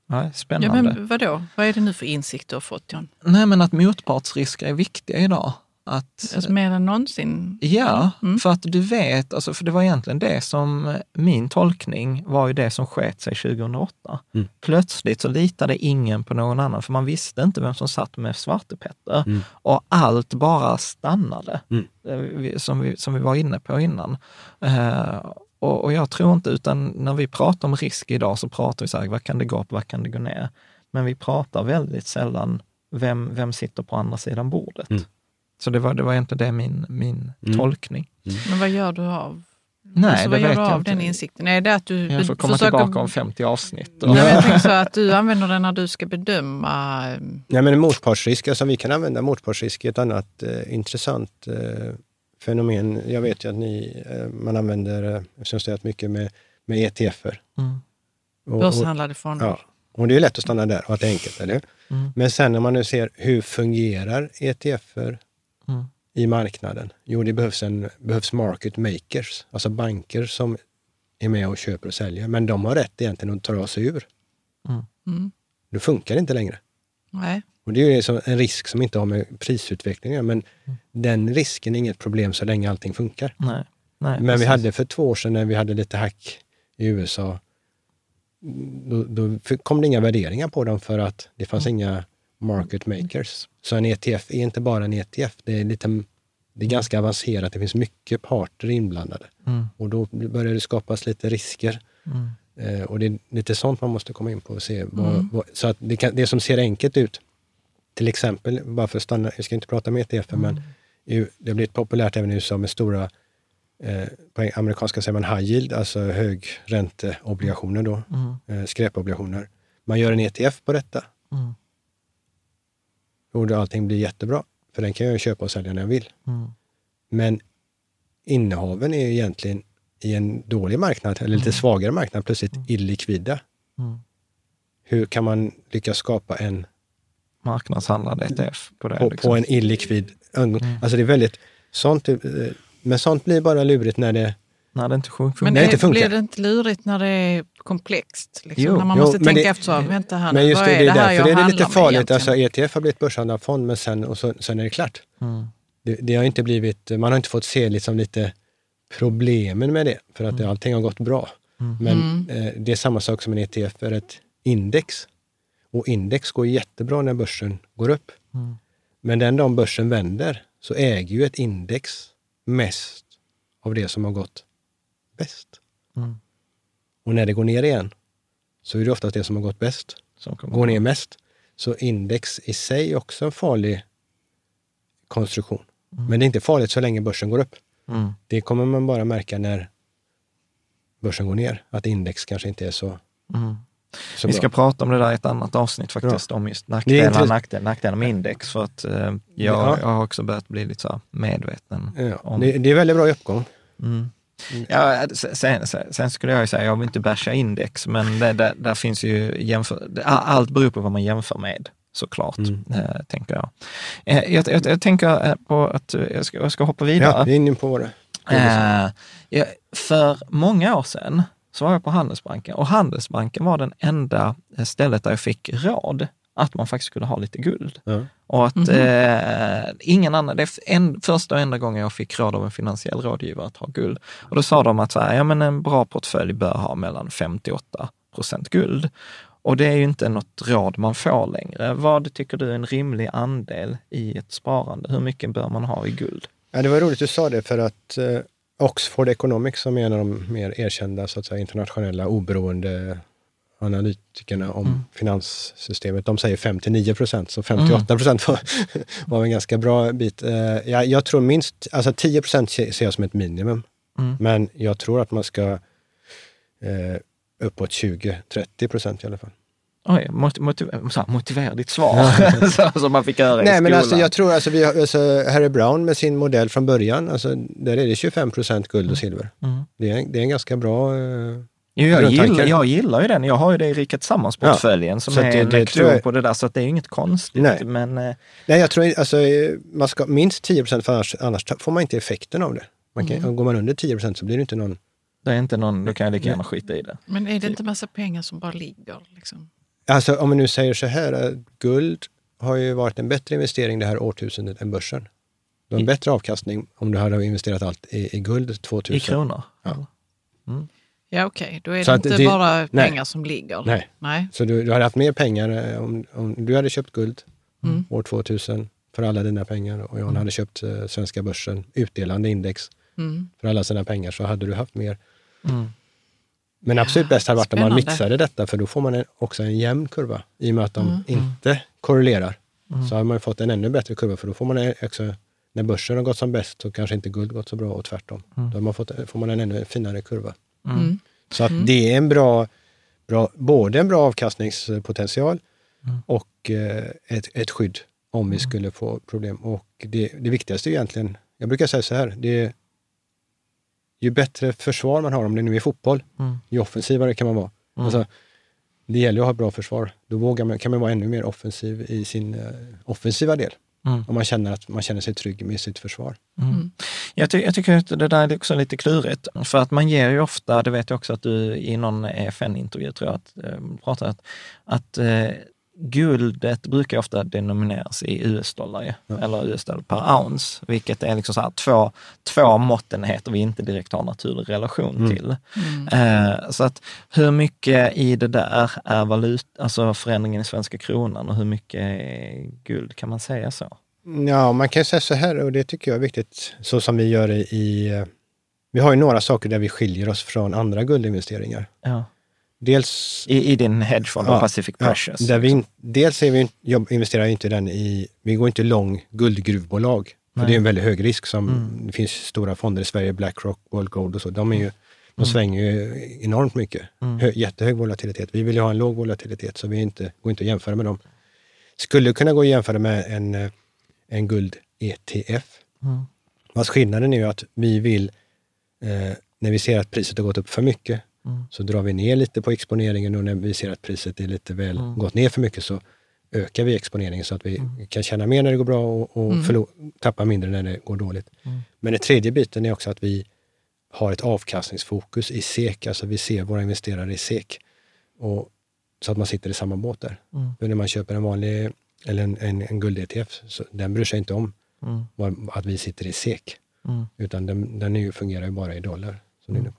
Speaker 3: ja, spännande.
Speaker 4: Ja, men vadå? Vad är det nu för insikt du har fått John?
Speaker 3: Nej, men att motpartsrisker är viktiga idag.
Speaker 4: Att, alltså mer än någonsin?
Speaker 3: Ja, mm. för att du vet, alltså, för det var egentligen det som, min tolkning var ju det som sket sig 2008. Mm. Plötsligt så litade ingen på någon annan, för man visste inte vem som satt med Svarte Petter. Mm. Och allt bara stannade, mm. Eh, som, vi, som vi var inne på innan. Uh, och, och, jag tror inte, utan när vi pratar om risk idag så pratar vi så här, vad kan det gå upp, vad kan det gå ner? Men vi pratar väldigt sällan, vem, vem sitter på andra sidan bordet? Så det var, det var egentligen det min, min mm. tolkning.
Speaker 4: Mm. Men vad gör du av
Speaker 3: Nej, alltså,
Speaker 4: vad
Speaker 3: gör
Speaker 4: du
Speaker 3: av
Speaker 4: inte. den insikten? Är det att du
Speaker 3: jag får komma försöker... tillbaka om 50 avsnitt.
Speaker 4: Och... Nej, jag tänker så att du använder den när du ska bedöma...
Speaker 2: Ehm, Nej, men motpartsrisk, alltså vi kan använda motpartsrisk i ett annat eh, intressant eh, fenomen. Jag vet ju att ni, eh, man använder, eh, eftersom jag mycket med, med ETFer. Mm.
Speaker 4: Börshandlade fonder. Ja,
Speaker 2: och det är lätt att stanna där och att det är enkelt, eller mm. Men sen när man nu ser hur fungerar ETFer mm. i marknaden? Jo, det behövs, en, behövs market makers, alltså banker som är med och köper och säljer. Men de har rätt egentligen att ta sig ur. Mm. Mm. Det funkar inte längre.
Speaker 4: Nej.
Speaker 2: Och det är en risk som inte har med prisutvecklingen men mm. den risken är inget problem så länge allting funkar.
Speaker 3: Nej. Nej,
Speaker 2: men precis. vi hade för två år sedan när vi hade lite hack i USA, då, då kom det inga värderingar på dem för att det fanns mm. inga market makers. Så en ETF är inte bara en ETF, det är, lite, det är ganska avancerat, det finns mycket parter inblandade. Mm. Och då börjar det skapas lite risker. Mm. Eh, och det är lite sånt man måste komma in på och se. Vad, mm. vad, så att det, kan, det som ser enkelt ut, till exempel, bara för att stanna, jag ska inte prata om ETF, men mm. det har blivit populärt även i USA med stora eh, på amerikanska säger man high yield, alltså högränteobligationer då,
Speaker 3: Mm.
Speaker 2: eh, skräpobligationer. Man gör en ETF på detta.
Speaker 3: Mm.
Speaker 2: Då allting blir jättebra, för den kan jag ju köpa och sälja när jag vill.
Speaker 3: Mm.
Speaker 2: Men innehaven är ju egentligen i en dålig marknad, eller lite svagare marknad, plötsligt illikvida.
Speaker 3: Mm.
Speaker 2: Hur kan man lyckas skapa en
Speaker 3: Marknadshandlad ETF på det.
Speaker 2: på,
Speaker 3: liksom.
Speaker 2: på en illikvid ögon? Alltså det är väldigt, sånt, eh, men sånt blir bara lurigt när det
Speaker 3: När det inte funkar.
Speaker 4: Men
Speaker 2: Nej,
Speaker 4: det,
Speaker 2: inte funkar.
Speaker 4: blir det inte lurigt när det är komplext? Liksom?
Speaker 3: Jo.
Speaker 4: när man
Speaker 2: Jo,
Speaker 4: måste
Speaker 2: men
Speaker 4: tänka
Speaker 2: det-
Speaker 4: efter, så, vänta här
Speaker 2: Men just
Speaker 4: vad
Speaker 2: det,
Speaker 4: är
Speaker 2: det
Speaker 4: det
Speaker 2: är
Speaker 4: här jag
Speaker 2: det är lite farligt. Alltså ETF har blivit börshandlad fond, men sen, och så, sen är det klart.
Speaker 3: Mm.
Speaker 2: Det, det har inte blivit, man har inte fått se liksom lite problemen med det, för att
Speaker 3: Mm.
Speaker 2: allting har gått bra. Men eh, det är samma sak som en ETF för ett index. Och index går jättebra när börsen går upp.
Speaker 3: Mm.
Speaker 2: Men den dagen börsen vänder så äger ju ett index mest av det som har gått bäst.
Speaker 3: Mm.
Speaker 2: Och när det går ner igen så är det oftast det som har gått bäst
Speaker 3: Som
Speaker 2: går ner mest. Så index i sig är också en farlig konstruktion. Men det är inte farligt så länge börsen går upp.
Speaker 3: Mm.
Speaker 2: Det kommer man bara märka när börsen går ner, att index kanske inte är så,
Speaker 3: Mm.
Speaker 2: så
Speaker 3: Vi
Speaker 2: bra.
Speaker 3: ska prata om det där i ett annat avsnitt faktiskt, om just nackdelar, nackdelar, nackdelar med index. För att eh, jag,
Speaker 2: Ja.
Speaker 3: jag har också börjat bli lite så medveten
Speaker 2: Ja,
Speaker 3: om...
Speaker 2: det, det är väldigt bra i uppgång.
Speaker 3: Mm. Ja, sen, sen, sen skulle jag säga, jag vill inte basha index, men det, där, där finns ju jämför, det- allt beror på vad man jämför med såklart,
Speaker 2: Mm.
Speaker 3: eh, tänker jag. Eh, jag, jag. Jag tänker eh, på att jag ska, jag ska hoppa vidare.
Speaker 2: Ja, vi är inne på.
Speaker 3: Eh, ja, för många år sedan så var jag på Handelsbanken och Handelsbanken var den enda stället där jag fick råd att man faktiskt skulle ha lite guld.
Speaker 2: Ja.
Speaker 3: Och att eh, ingen annan, det är en, första och enda gången jag fick råd av en finansiell rådgivare att ha guld. Och då sa de att så här, ja, men en bra portfölj bör ha mellan 5 till 8 procent guld. Och det är ju inte något råd man får längre. Vad tycker du är en rimlig andel i ett sparande? Hur mycket bör man ha i guld?
Speaker 2: Ja, det var roligt du sa det för att eh, Oxford Economics som är en av de mer erkända så att säga, internationella oberoende analytikerna om
Speaker 3: Mm.
Speaker 2: finanssystemet, de säger 5 till 9 procent, så 58 procent var, var en ganska bra bit. Eh, jag, jag tror minst, alltså 10 procent ser jag som ett minimum,
Speaker 3: Mm.
Speaker 2: men jag tror att man ska eh, uppåt 20-30 procent i alla fall.
Speaker 3: Oj, motiv, motiv, så här, motivera ditt svar, som man fick höra i
Speaker 2: Nej,
Speaker 3: skolan.
Speaker 2: men alltså, jag tror alltså, vi har, alltså, Harry Brown med sin modell från början, alltså, där är det 25 procent guld och silver.
Speaker 3: Mm.
Speaker 2: Det, är, det är en ganska bra... Eh,
Speaker 3: Jo, jag, gillar, jag gillar ju den. Jag har ju det i Rika Tillsammans-portföljen som
Speaker 2: så att
Speaker 3: är
Speaker 2: det-
Speaker 3: en
Speaker 2: jag-
Speaker 3: på det där, så att det är ju inget konstigt.
Speaker 2: Nej.
Speaker 3: Men eh,
Speaker 2: nej, jag tror alltså, man ska minst 10 procent, för annars, annars får man inte effekten av det. Man kan,
Speaker 3: Mm.
Speaker 2: Går man under 10 procent så blir det inte någon...
Speaker 3: det är inte någon, då kan jag lika gärna skita i det.
Speaker 4: Men är det inte massa pengar som bara ligger? Liksom?
Speaker 2: Alltså om vi nu säger så här, guld har ju varit en bättre investering det här årtusendet än börsen. Du har en bättre avkastning om du hade investerat allt i, i guld 2000.
Speaker 3: I kronor.
Speaker 2: Ja.
Speaker 4: Ja okej, då är
Speaker 2: Så
Speaker 4: det inte
Speaker 2: det-
Speaker 4: bara
Speaker 2: nej.
Speaker 4: pengar som ligger.
Speaker 2: Nej.
Speaker 4: nej.
Speaker 2: Så du, du hade haft mer pengar eh, om, om du hade köpt guld
Speaker 4: Mm.
Speaker 2: år 2000 för alla dina pengar och Jan hade köpt eh, svenska börsen, utdelande index
Speaker 4: Mm.
Speaker 2: för alla sina pengar så hade du haft mer.
Speaker 3: Mm.
Speaker 2: Men absolut bäst hade varit om man mixade detta för då får man en, också en jämn kurva i och med att de
Speaker 4: Mm.
Speaker 2: inte korrelerar.
Speaker 3: Mm.
Speaker 2: Så har man fått en ännu bättre kurva för då får man också, när börsen har gått som bäst så kanske inte guld gått så bra och tvärtom.
Speaker 3: Mm.
Speaker 2: Då har man fått, får man en ännu finare kurva.
Speaker 4: Mm.
Speaker 2: Så att det är en bra, bra, både en bra avkastningspotential
Speaker 3: Mm.
Speaker 2: och eh, ett, ett skydd om vi skulle få problem. Och det, det viktigaste är egentligen, jag brukar säga så här, det är, ju bättre försvar man har, om det nu är fotboll,
Speaker 3: Mm.
Speaker 2: ju offensivare kan man vara.
Speaker 3: Mm.
Speaker 2: Alltså, det gäller att ha bra försvar. Då vågar man, kan man vara ännu mer offensiv i sin eh, offensiva del.
Speaker 3: Mm.
Speaker 2: Om man känner att man känner sig trygg med sitt försvar.
Speaker 3: Mm. Jag, ty jag tycker att det där är också lite klurigt. För att man ger ju ofta, det vet jag också att du i någon EFN-intervju tror jag att eh, pratar att, att eh, guldet brukar ofta denomineras i US-dollar, ju, eller US-dollar per ounce, vilket är liksom så här två, två måttenheter vi inte direkt har naturlig relation
Speaker 2: Mm.
Speaker 3: till. Eh, så att hur mycket i det där är valut, alltså förändringen i svenska kronan och hur mycket är guld, kan man säga så?
Speaker 2: Ja, man kan säga så här, och det tycker jag är viktigt, så som vi gör i, i vi har ju några saker där vi skiljer oss från andra guldinvesteringar.
Speaker 3: Ja.
Speaker 2: Dels
Speaker 3: I, i din hedgefond,
Speaker 2: Ja,
Speaker 3: Pacific
Speaker 2: Ja,
Speaker 3: Precious.
Speaker 2: där vi, dels är vi, jobb, investerar inte den i, vi går inte lång guldgruvbolag. För det är en väldigt hög risk. Som, mm. Det finns stora fonder i Sverige, Blackrock, World Gold och så. De, är ju, de mm. svänger ju enormt mycket. Mm. Hö, jättehög volatilitet. Vi vill ju ha en låg volatilitet, så vi inte, går inte att jämföra med dem. Skulle kunna gå att jämföra med en, eh, en guld-ETF. Mm. Fast skillnaden är ju att vi vill, eh, när vi ser att priset har gått upp för mycket, mm. så drar vi ner lite på exponeringen och när vi ser att priset är lite väl mm. gått ner för mycket så ökar vi exponeringen så att vi mm. kan tjäna mer när det går bra och, och mm. tappa mindre när det går dåligt. Mm. Men den tredje biten är också att vi har ett avkastningsfokus i SEK, alltså vi ser våra investerare i SEK. Och, så att man sitter i samma båt där. Mm. För när man köper en vanlig, eller en, en, en guld-ETF, den bryr sig inte om var, att vi sitter i SEK. Utan den, den är ju, fungerar ju bara i dollar. Som mm. på.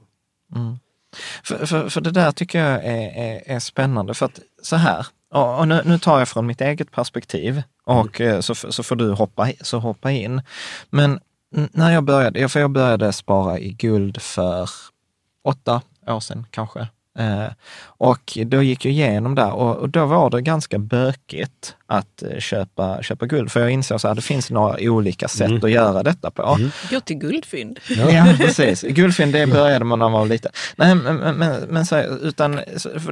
Speaker 3: För, för, för det där tycker jag är, är, är spännande. För att så här, och nu, nu, tar jag från mitt eget perspektiv och mm. så, så får du hoppa, så hoppa in. Men när jag började, för jag började spara i guld för åtta år sedan kanske. Eh, och då gick jag igenom där och, och, då var det ganska bökigt att eh, köpa, köpa guld. För jag insåg att det finns några olika sätt mm. att göra detta på. Mm.
Speaker 4: Gå till guldfynd.
Speaker 3: Ja, precis. Guldfynd, det började man när man var liten. Nej, men, men, men så, utan,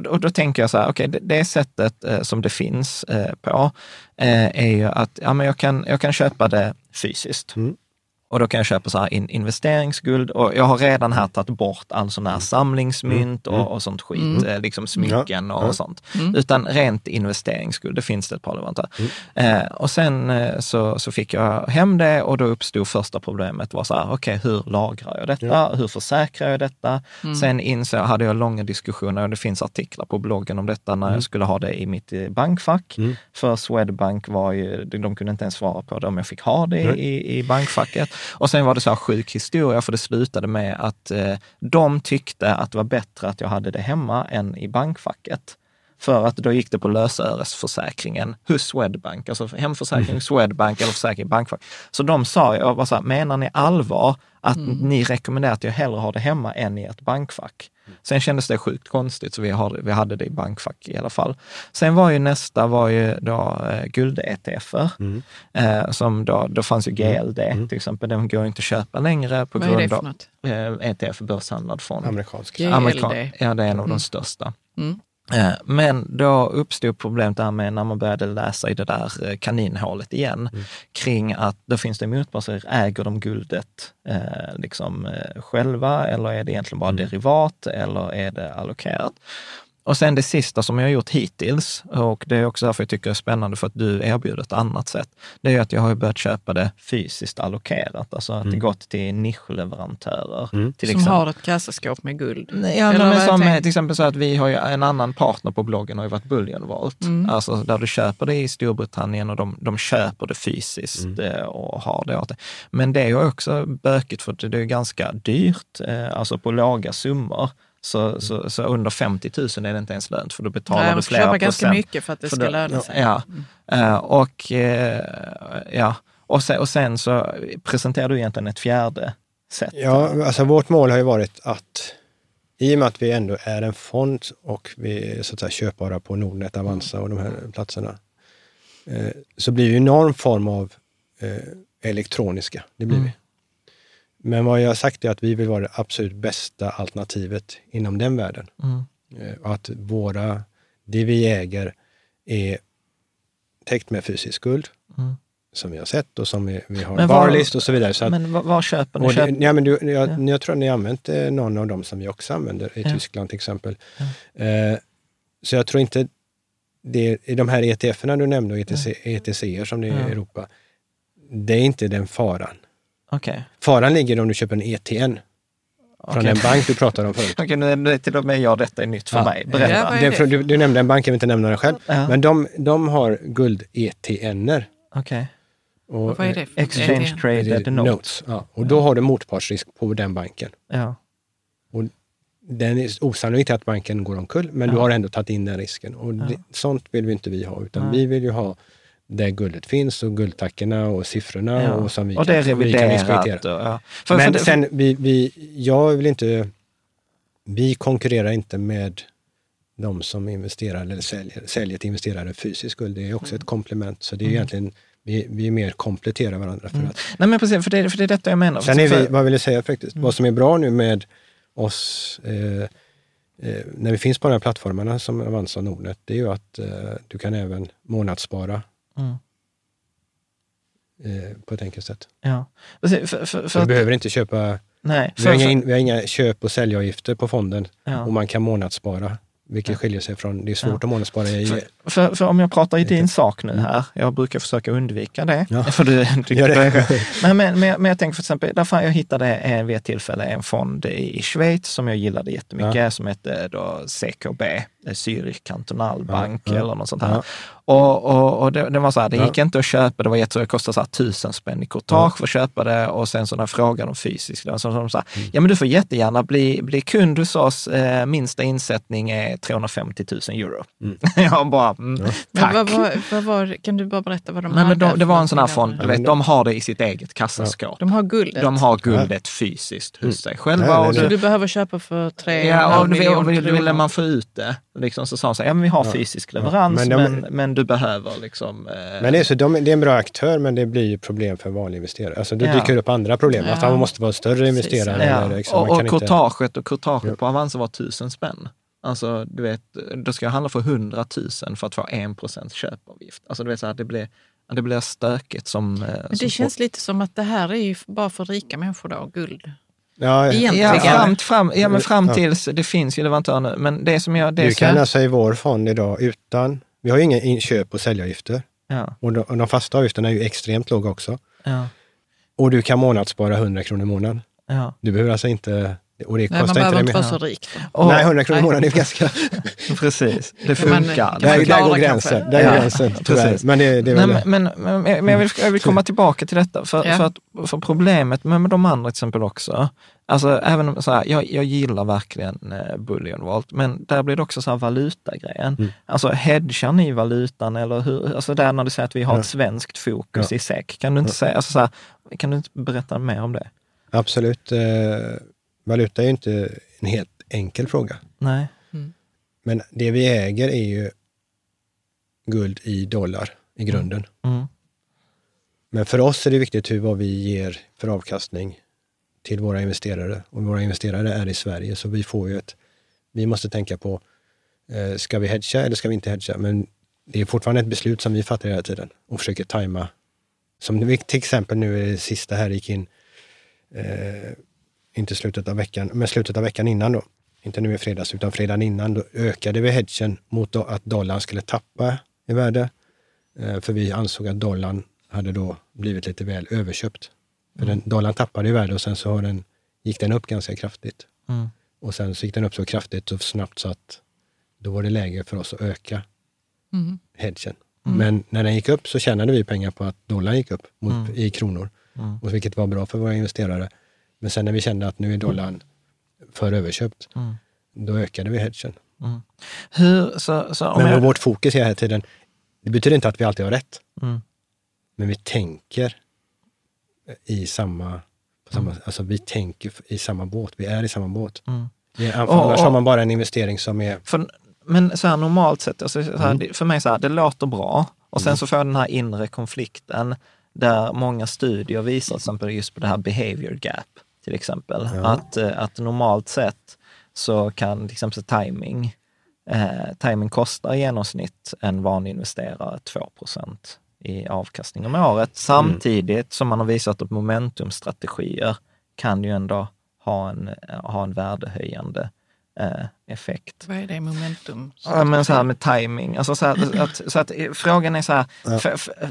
Speaker 3: och då tänker jag så här, okej, okay, det, det, sättet eh, som det finns eh, på eh, är ju att ja, men jag, kan, jag kan köpa det fysiskt. Mm. Och då kan jag köpa så här in, investeringsguld och jag har redan här tagit bort all sån här mm. samlingsmynt och, mm. och sånt skit, mm. Eh, liksom smycken och, och sånt. Mm. Utan rent investeringsguld, det finns det ett par leverantörer. Mm. Eh, och sen eh, så, så fick jag hem det och då uppstod första problemet var så här, okej, okay, hur lagrar jag detta? Ja. Hur försäkrar jag detta? Mm. Sen insåg, hade jag långa diskussioner och det finns artiklar på bloggen om detta när jag skulle ha det i mitt eh, bankfack. För Swedbank var ju, de kunde inte ens svara på det om jag fick ha det i, i bankfacket. Och sen var det så här sjuk historia, för det slutade med att eh, de tyckte att det var bättre att jag hade det hemma än i bankfacket. För att då gick det på lösöresförsäkringen hos Swedbank, alltså hemförsäkring mm. Swedbank eller försäkring bankfack. Så de sa, jag var så här, menar ni allvar att mm. ni rekommenderar att jag hellre har det hemma än i ett bankfack? Sen kändes det sjukt konstigt, så vi, har, vi hade det i bankfack i alla fall. Sen var ju nästa var ju då eh, guld-ETFer. Mm. Eh, som då, då fanns ju GLD mm. till exempel, den går inte att köpa längre på grund av eh, ETF, börshandlad fond.
Speaker 2: Amerikansk.
Speaker 4: GLD? Amerikan
Speaker 3: ja, det är en av mm. de största. Mm. Eh, men då uppstod problemet där med när man började läsa i det där eh, kaninhålet igen, mm. kring att då finns det motparter, äger de guldet eh, liksom eh, själva eller är det egentligen bara mm. derivat eller är det allokerat? Och sen det sista som jag har gjort hittills, och det är också därför jag tycker det är spännande för att du erbjuder ett annat sätt, det är att jag har börjat köpa det fysiskt allokerat, alltså att mm. det gått till nischleverantörer. Mm.
Speaker 4: Till som exempel. har ett kassaskåp med guld?
Speaker 3: Ja, men som till exempel så att vi har ju en annan partner på bloggen har ju varit Bullion Vault, mm. alltså där du köper det i Storbritannien och de, de köper det fysiskt mm. Eh, och har det åt det. Men det är ju också bökigt för det är ganska dyrt, eh, alltså på låga summor. Så, så, så, under 50 000 är det inte ens lönt för då betalar Nej, du flera procent.
Speaker 4: ganska mycket för att det ska då, löna sig.
Speaker 3: Ja, mm. uh, och, uh, ja. Och, sen, och sen så presenterar du egentligen ett fjärde sätt.
Speaker 2: Ja, alltså vårt mål har ju varit att i och med att vi ändå är en fond och vi är så att säga köpbara på Nordnet, Avanza och de här platserna, uh, så blir vi någon form av elektroniska. Det blir mm. vi. Men vad jag har sagt är att vi vill vara det absolut bästa alternativet inom den världen. Mm. Eh, och att våra, det vi äger är täckt med fysisk guld, mm. som vi har sett och som vi, vi har men barlist och så vidare. Så
Speaker 3: att, men var köper ni?
Speaker 2: Det, ja, men du, jag, ja. jag tror att ni har använt eh, någon av dem som vi också använder i ja. Tyskland till exempel. Ja. Eh, så jag tror inte det, i de här ETF-erna du nämnde och ETC, ETC som det är i Europa, det är inte den faran.
Speaker 3: Okay.
Speaker 2: Faran ligger om du köper en ETN från okay. den bank du pratade om förut.
Speaker 3: Okej, okay, nu är till och med jag detta är nytt för ja. mig.
Speaker 2: Berätta. Ja, du, du, nämnde en bank, jag vill inte nämna den själv. Ja. Men de, de har guld-ETNer.
Speaker 3: Okej.
Speaker 4: Och, Vad är det för
Speaker 3: Exchange ETN? Traded Notes. notes.
Speaker 2: Ja. Och då har du motpartsrisk på den banken.
Speaker 3: Ja.
Speaker 2: Och den är osannolikt att banken går omkull, men du har ändå tagit in den risken. Och det, sånt vill vi inte vi ha, utan vi vill ju ha där guldet finns och guldtackorna och siffrorna. Ja. Och, som vi
Speaker 3: och det är reviderat. Och, ja.
Speaker 2: för, Men för sen, vi, vi, jag vill inte... Vi konkurrerar inte med de som investerar eller säljer, säljer till investerare fysiskt guld, det är också ett komplement. Så det är
Speaker 3: Mm.
Speaker 2: egentligen, vi, vi är mer kompletterar varandra. För att,
Speaker 3: Nej men precis, för det, för det är detta jag menar.
Speaker 2: sen är vi, vad vill jag säga faktiskt, vad som är bra nu med oss eh, eh, när vi finns på de här plattformarna som Avanza och Nordnet, det är ju att eh, du kan även månadsspara
Speaker 3: Mm.
Speaker 2: eh, på ett enkelt sätt.
Speaker 3: Ja. För, för, för
Speaker 2: du
Speaker 3: att,
Speaker 2: behöver inte köpa,
Speaker 3: nej,
Speaker 2: vi har,
Speaker 3: för,
Speaker 2: inga,
Speaker 3: för,
Speaker 2: in- vi har inga köp och säljavgifter på fonden
Speaker 3: Ja.
Speaker 2: och man kan månadsspara, vilket skiljer sig från, det är svårt
Speaker 3: Ja.
Speaker 2: att månadsspara i
Speaker 3: för, för, för om jag pratar i din sak nu här, jag brukar försöka undvika det.
Speaker 2: Ja.
Speaker 3: För du, du,
Speaker 2: Gör det.
Speaker 3: men, men, men, jag tänker för exempel, därför jag hittade en, vid ett tillfälle en fond i Schweiz som jag gillade jättemycket, som hette då CKB, Zürich Kantonalbank
Speaker 2: Ja, ja.
Speaker 3: eller något sånt här.
Speaker 2: Ja.
Speaker 3: Och, och, och det, det var så här, det
Speaker 2: Ja.
Speaker 3: gick inte att köpa, det var jätte, det kostade så här tusen spänn i courtage för att köpa det och sen så när jag frågade dem fysiskt, då, så de sa,
Speaker 2: Mm.
Speaker 3: ja men du får jättegärna bli, bli kund hos oss, eh, minsta insättning är 350 000 euro. jag bara, mm,
Speaker 4: Men
Speaker 3: tack.
Speaker 4: vad, var, vad var, kan du bara berätta vad de
Speaker 3: Nej, men
Speaker 4: hade
Speaker 3: de, det var en sån här fond, du vet, de har det i sitt eget kassaskåp.
Speaker 4: De har guldet.
Speaker 3: De har guldet fysiskt hos sig själva.
Speaker 2: Nej, nej,
Speaker 3: och
Speaker 4: Så
Speaker 3: du,
Speaker 4: behöver köpa för tre
Speaker 3: Ja, och,
Speaker 4: miljoner
Speaker 3: och, och ville
Speaker 4: kronor.
Speaker 3: man få ut det, liksom, så sa han så här, ja men vi har fysisk leverans,
Speaker 2: Men
Speaker 3: men,
Speaker 2: de-
Speaker 3: men, du behöver liksom... Eh,
Speaker 2: Men det är, så, de, det är en bra aktör, men det blir ju problem för en vanlig investerare. Alltså det
Speaker 3: Ja.
Speaker 2: dyker upp andra problem. Att
Speaker 4: Ja.
Speaker 2: man måste vara större investerare.
Speaker 3: ja.
Speaker 2: Eller liksom,
Speaker 3: och
Speaker 2: man
Speaker 3: och courtaget och courtaget
Speaker 2: Ja.
Speaker 3: på Avanza var tusen spänn. Alltså, du vet, då ska jag handla för 100 000 för att få en procents köpavgift. Alltså, du vet, så här, det blir, det blir stökigt som... eh,
Speaker 4: Men
Speaker 3: som
Speaker 4: det känns lite som att det här är ju bara för rika människor då, guld.
Speaker 2: Ja,
Speaker 4: egentligen.
Speaker 3: Ja, fram, fram, ja, men fram
Speaker 2: Ja.
Speaker 3: tills, det finns ju leverantörer nu, men det som jag... Det
Speaker 2: Du kan alltså i vår fond idag utan, vi har ju inga in- köp och säljavgifter.
Speaker 3: ja,
Speaker 2: Och de, och de fasta avgifterna är ju extremt låga också.
Speaker 3: ja,
Speaker 2: Och du kan månadsspara 100 kronor i månaden.
Speaker 3: ja.
Speaker 2: Du behöver alltså inte, och det
Speaker 4: Nej, man behöver
Speaker 2: inte
Speaker 4: vara så rik.
Speaker 3: Och-
Speaker 2: Nej, 100 kronor i månaden är ganska...
Speaker 3: Precis, det
Speaker 4: Men-
Speaker 3: funkar.
Speaker 4: man
Speaker 2: Där, där går gränsen. Där
Speaker 3: Ja,
Speaker 2: gränsen, tyvärr.
Speaker 3: precis.
Speaker 2: Men det, det är
Speaker 3: Nej,
Speaker 2: väl
Speaker 3: men, men, men, men jag, vill, jag vill komma tillbaka till detta. För,
Speaker 4: Ja.
Speaker 3: för, att, för problemet med, med de andra till exempel också, alltså även om så här, jag, jag gillar verkligen eh, Bullion Vault, men där blir det också så här valutagrejen.
Speaker 2: Mm.
Speaker 3: Alltså hedgar ni valutan eller hur, alltså där när du säger att vi har
Speaker 2: Ja.
Speaker 3: ett svenskt fokus
Speaker 2: Ja.
Speaker 3: i SEK, kan du inte säga, alltså så här, kan du inte berätta mer om det?
Speaker 2: Absolut. Eh, valuta är ju inte en helt enkel fråga.
Speaker 3: Nej.
Speaker 2: Men det vi äger är ju guld i dollar i grunden.
Speaker 3: Mm.
Speaker 2: Men för oss är det viktigt hur vad vi ger för avkastning till våra investerare. Och våra investerare är i Sverige, så vi får ju ett... Vi måste tänka på, eh, ska vi hedga eller ska vi inte hedga? Men det är fortfarande ett beslut som vi fattar hela tiden och försöker tajma. Som till exempel nu är det sista här gick in, eh, inte slutet av veckan, men slutet av veckan innan då. Inte nu i fredags, utan fredagen innan, då ökade vi hedgen mot att dollarn skulle tappa i värde. Eh, för vi ansåg att dollarn hade då blivit lite väl överköpt. För den, dollarn tappade i värde och sen så har den, gick den upp ganska kraftigt.
Speaker 3: Mm.
Speaker 2: Och sen så gick den upp så kraftigt och snabbt så att då var det läge för oss att öka
Speaker 4: Mm.
Speaker 2: hedgen. Men när den gick upp så tjänade vi pengar på att dollarn gick upp mot,
Speaker 3: Mm.
Speaker 2: i kronor. Och vilket var bra för våra investerare. Men sen när vi kände att nu är dollarn för överköpt,
Speaker 3: Mm.
Speaker 2: då ökade vi hedgen.
Speaker 3: Hur, så, så,
Speaker 2: Men
Speaker 3: jag,
Speaker 2: vårt fokus hela tiden, det betyder inte att vi alltid har rätt.
Speaker 3: Mm.
Speaker 2: Men vi tänker i samma, på samma alltså vi tänker i samma båt, vi är i samma båt.
Speaker 3: Mm.
Speaker 2: Vi är,
Speaker 3: Och-
Speaker 2: annars
Speaker 3: och-
Speaker 2: har man bara en investering som är
Speaker 3: För, men så här normalt sett, alltså, så
Speaker 2: Mm.
Speaker 3: här, det- för mig så här, det låter bra. Och sen så får jag den här inre konflikten där många studier visar till exempel just på det här behavior gap till exempel. Att, eh, att normalt sett så kan till exempel timing, eh, timing kostar i genomsnitt en vanlig investerare 2% i avkastning om året. Samtidigt som man har visat att momentumstrategier kan ju ändå ha en, ha en värdehöjande eh, effekt.
Speaker 4: Vad är det momentum?
Speaker 3: Ja, men så här med timing. Alltså så, här, att, så att frågan är så här, för, för,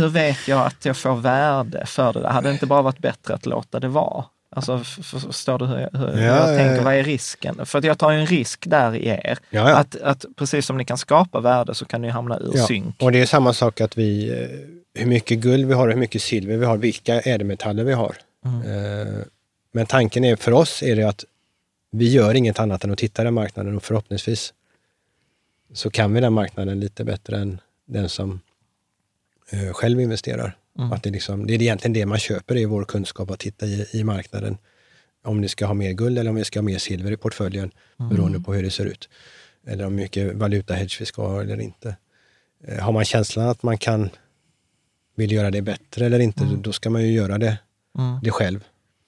Speaker 3: hur vet jag att jag får värde för det där? Hade det inte bara varit bättre att låta det vara? Alltså, förstår du hur jag, hur
Speaker 2: Ja,
Speaker 3: jag
Speaker 2: ja,
Speaker 3: tänker?
Speaker 2: ja.
Speaker 3: Vad är risken? För att jag tar ju en risk där i er. Att, att precis som ni kan skapa värde så kan ni hamna ur synk.
Speaker 2: och det är samma sak att vi, eh, hur mycket guld vi har och hur mycket silver vi har, vilka ädelmetaller vi har. Eh, Men tanken är, för oss är det att vi gör inget annat än att titta den marknaden och förhoppningsvis så kan vi den marknaden lite bättre än den som själv investerar. Att det, liksom, det är egentligen det man köper, är vår kunskap att titta i, i marknaden. Om ni ska ha mer guld eller om vi ska ha mer silver i portföljen, beroende på hur det ser ut. eller hur mycket valutahedge vi ska ha eller inte. Eh, har man känslan att man kan vill göra det bättre eller inte, mm. då ska man ju göra det, mm. det själv.